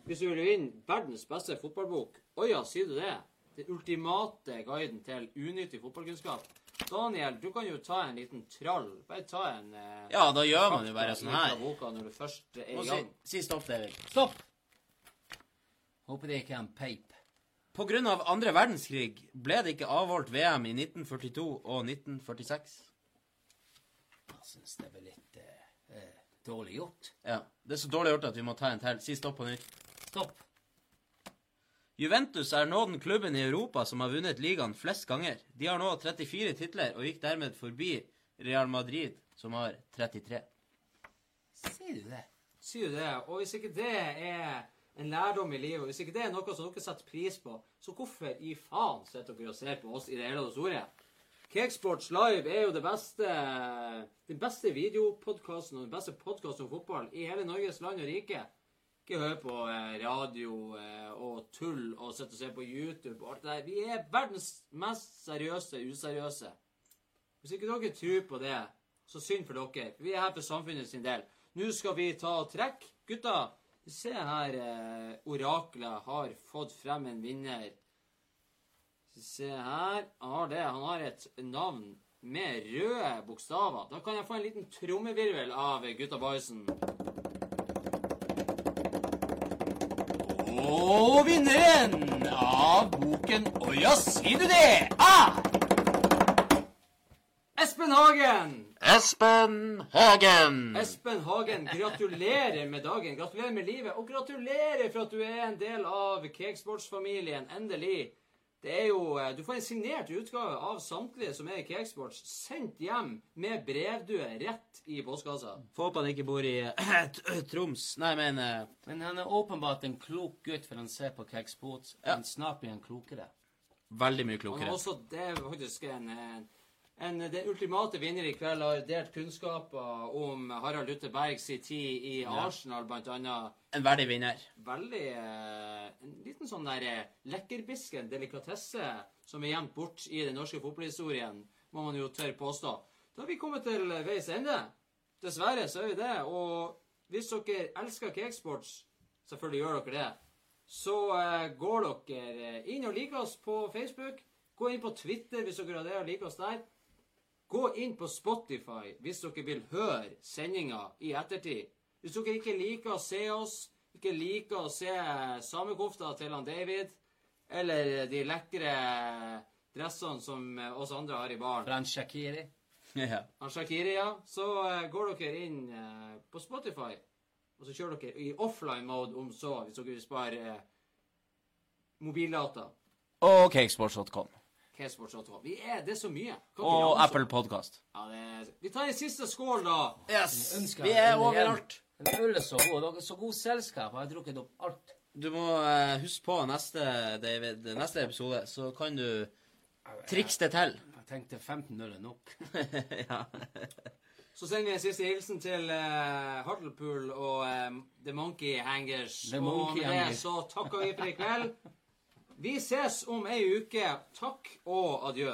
hvis du vil vinne verdens beste fotballbok. Å ja, sier du det? Den ultimate guiden til unyttig fotballkunnskap. Daniel, du kan jo ta en liten trall. Bare ta en eh, Ja, da gjør man jo bare sånn her. boka når du først er i i si, gang. si stopp, David. Stopp! Håper det ikke er en peip. Av andre verdenskrig ble det ikke avholdt VM i 1942 og 1946. Jeg syns det ble litt eh, eh, dårlig gjort. Ja, Det er så dårlig gjort at vi må ta en til. Si stopp på nytt. Stopp. Juventus er nå den klubben i Europa som har vunnet ligaen flest ganger. De har nå 34 titler og gikk dermed forbi Real Madrid, som har 33. Sier du det? Sier du det? Og hvis ikke det er en lærdom i livet, hvis ikke det er noe som dere setter pris på, så hvorfor i faen sitter dere og ser på oss i det hele og store? Cakesports Live er jo det beste, den beste videopodkasten og den beste podkasten om fotball i hele Norges land og rike. Ikke hør på eh, radio eh, og tull og sitte og se på YouTube og alt det der. Vi er verdens mest seriøse useriøse. Hvis ikke dere tror på det, så synd for dere. Vi er her for samfunnet sin del. Nå skal vi ta og trekke. Gutta, se her. Eh, oraklet har fått frem en vinner. Se her. Han har det. Han har et navn med røde bokstaver. Da kan jeg få en liten trommevirvel av gutta boysen. Og vinneren av boken Å ja, sier du det? Ah! Espen Hagen! Espen Hagen! Espen Hagen, gratulerer med dagen. Gratulerer med livet. Og gratulerer for at du er en del av Cakesports-familien. Endelig. Det er jo, eh, Du får en signert utgave av samtlige som er i Cakesports, sendt hjem med brevdue rett i postkassa. Får håpe han ikke bor i eh, Troms. Nei, men eh, Men han er åpenbart en klok gutt, for han ser på Cakesports. Ja. Men snart blir han klokere. veldig mye klokere. Han er også, det er faktisk en, en, en Den ultimate vinner i kveld har delt kunnskaper om Harald Luther Bergs tid i Arsenal, blant annet. En verdig vinner. veldig eh, En liten sånn der lekkerbiske, lekkerbisken delikatesse som er gjemt bort i den norske fotballhistorien, må man jo tørre påstå. Da har vi kommet til veis ende. Dessverre så er vi det. Og hvis dere elsker Cakesports, selvfølgelig gjør dere det, så eh, går dere eh, inn og liker oss på Facebook. Gå inn på Twitter hvis dere har det og liker oss der. Gå inn på Spotify hvis dere vil høre sendinga i ettertid. Hvis dere ikke liker å se oss, ikke liker å se samekofta til han David, eller de lekre dressene som oss andre har i baren, Fra Shakiri. Ja. han Shakiri, ja, så eh, går dere inn eh, på Spotify, og så kjører dere i offline mode om så, hvis dere vil spare eh, mobildata. Og cakesports.com. K-Sports.com. Vi er, det er så mye. Kan Og. Apple Podcast. Ja, det er, vi tar en siste skål, da. Yes! Ønsker Vi er overalt. Den øl er så god. Dere er så god selskap. Jeg har drukket opp alt. Du må uh, huske på neste, David, neste episode, så kan du trikse det til. Jeg tenkte 15 øl er nok. ja. Så sender vi en siste hilsen til uh, Hartlepool og um, The Monkey Hangers. The og med det så takker vi for i kveld. Vi ses om ei uke. Takk og adjø.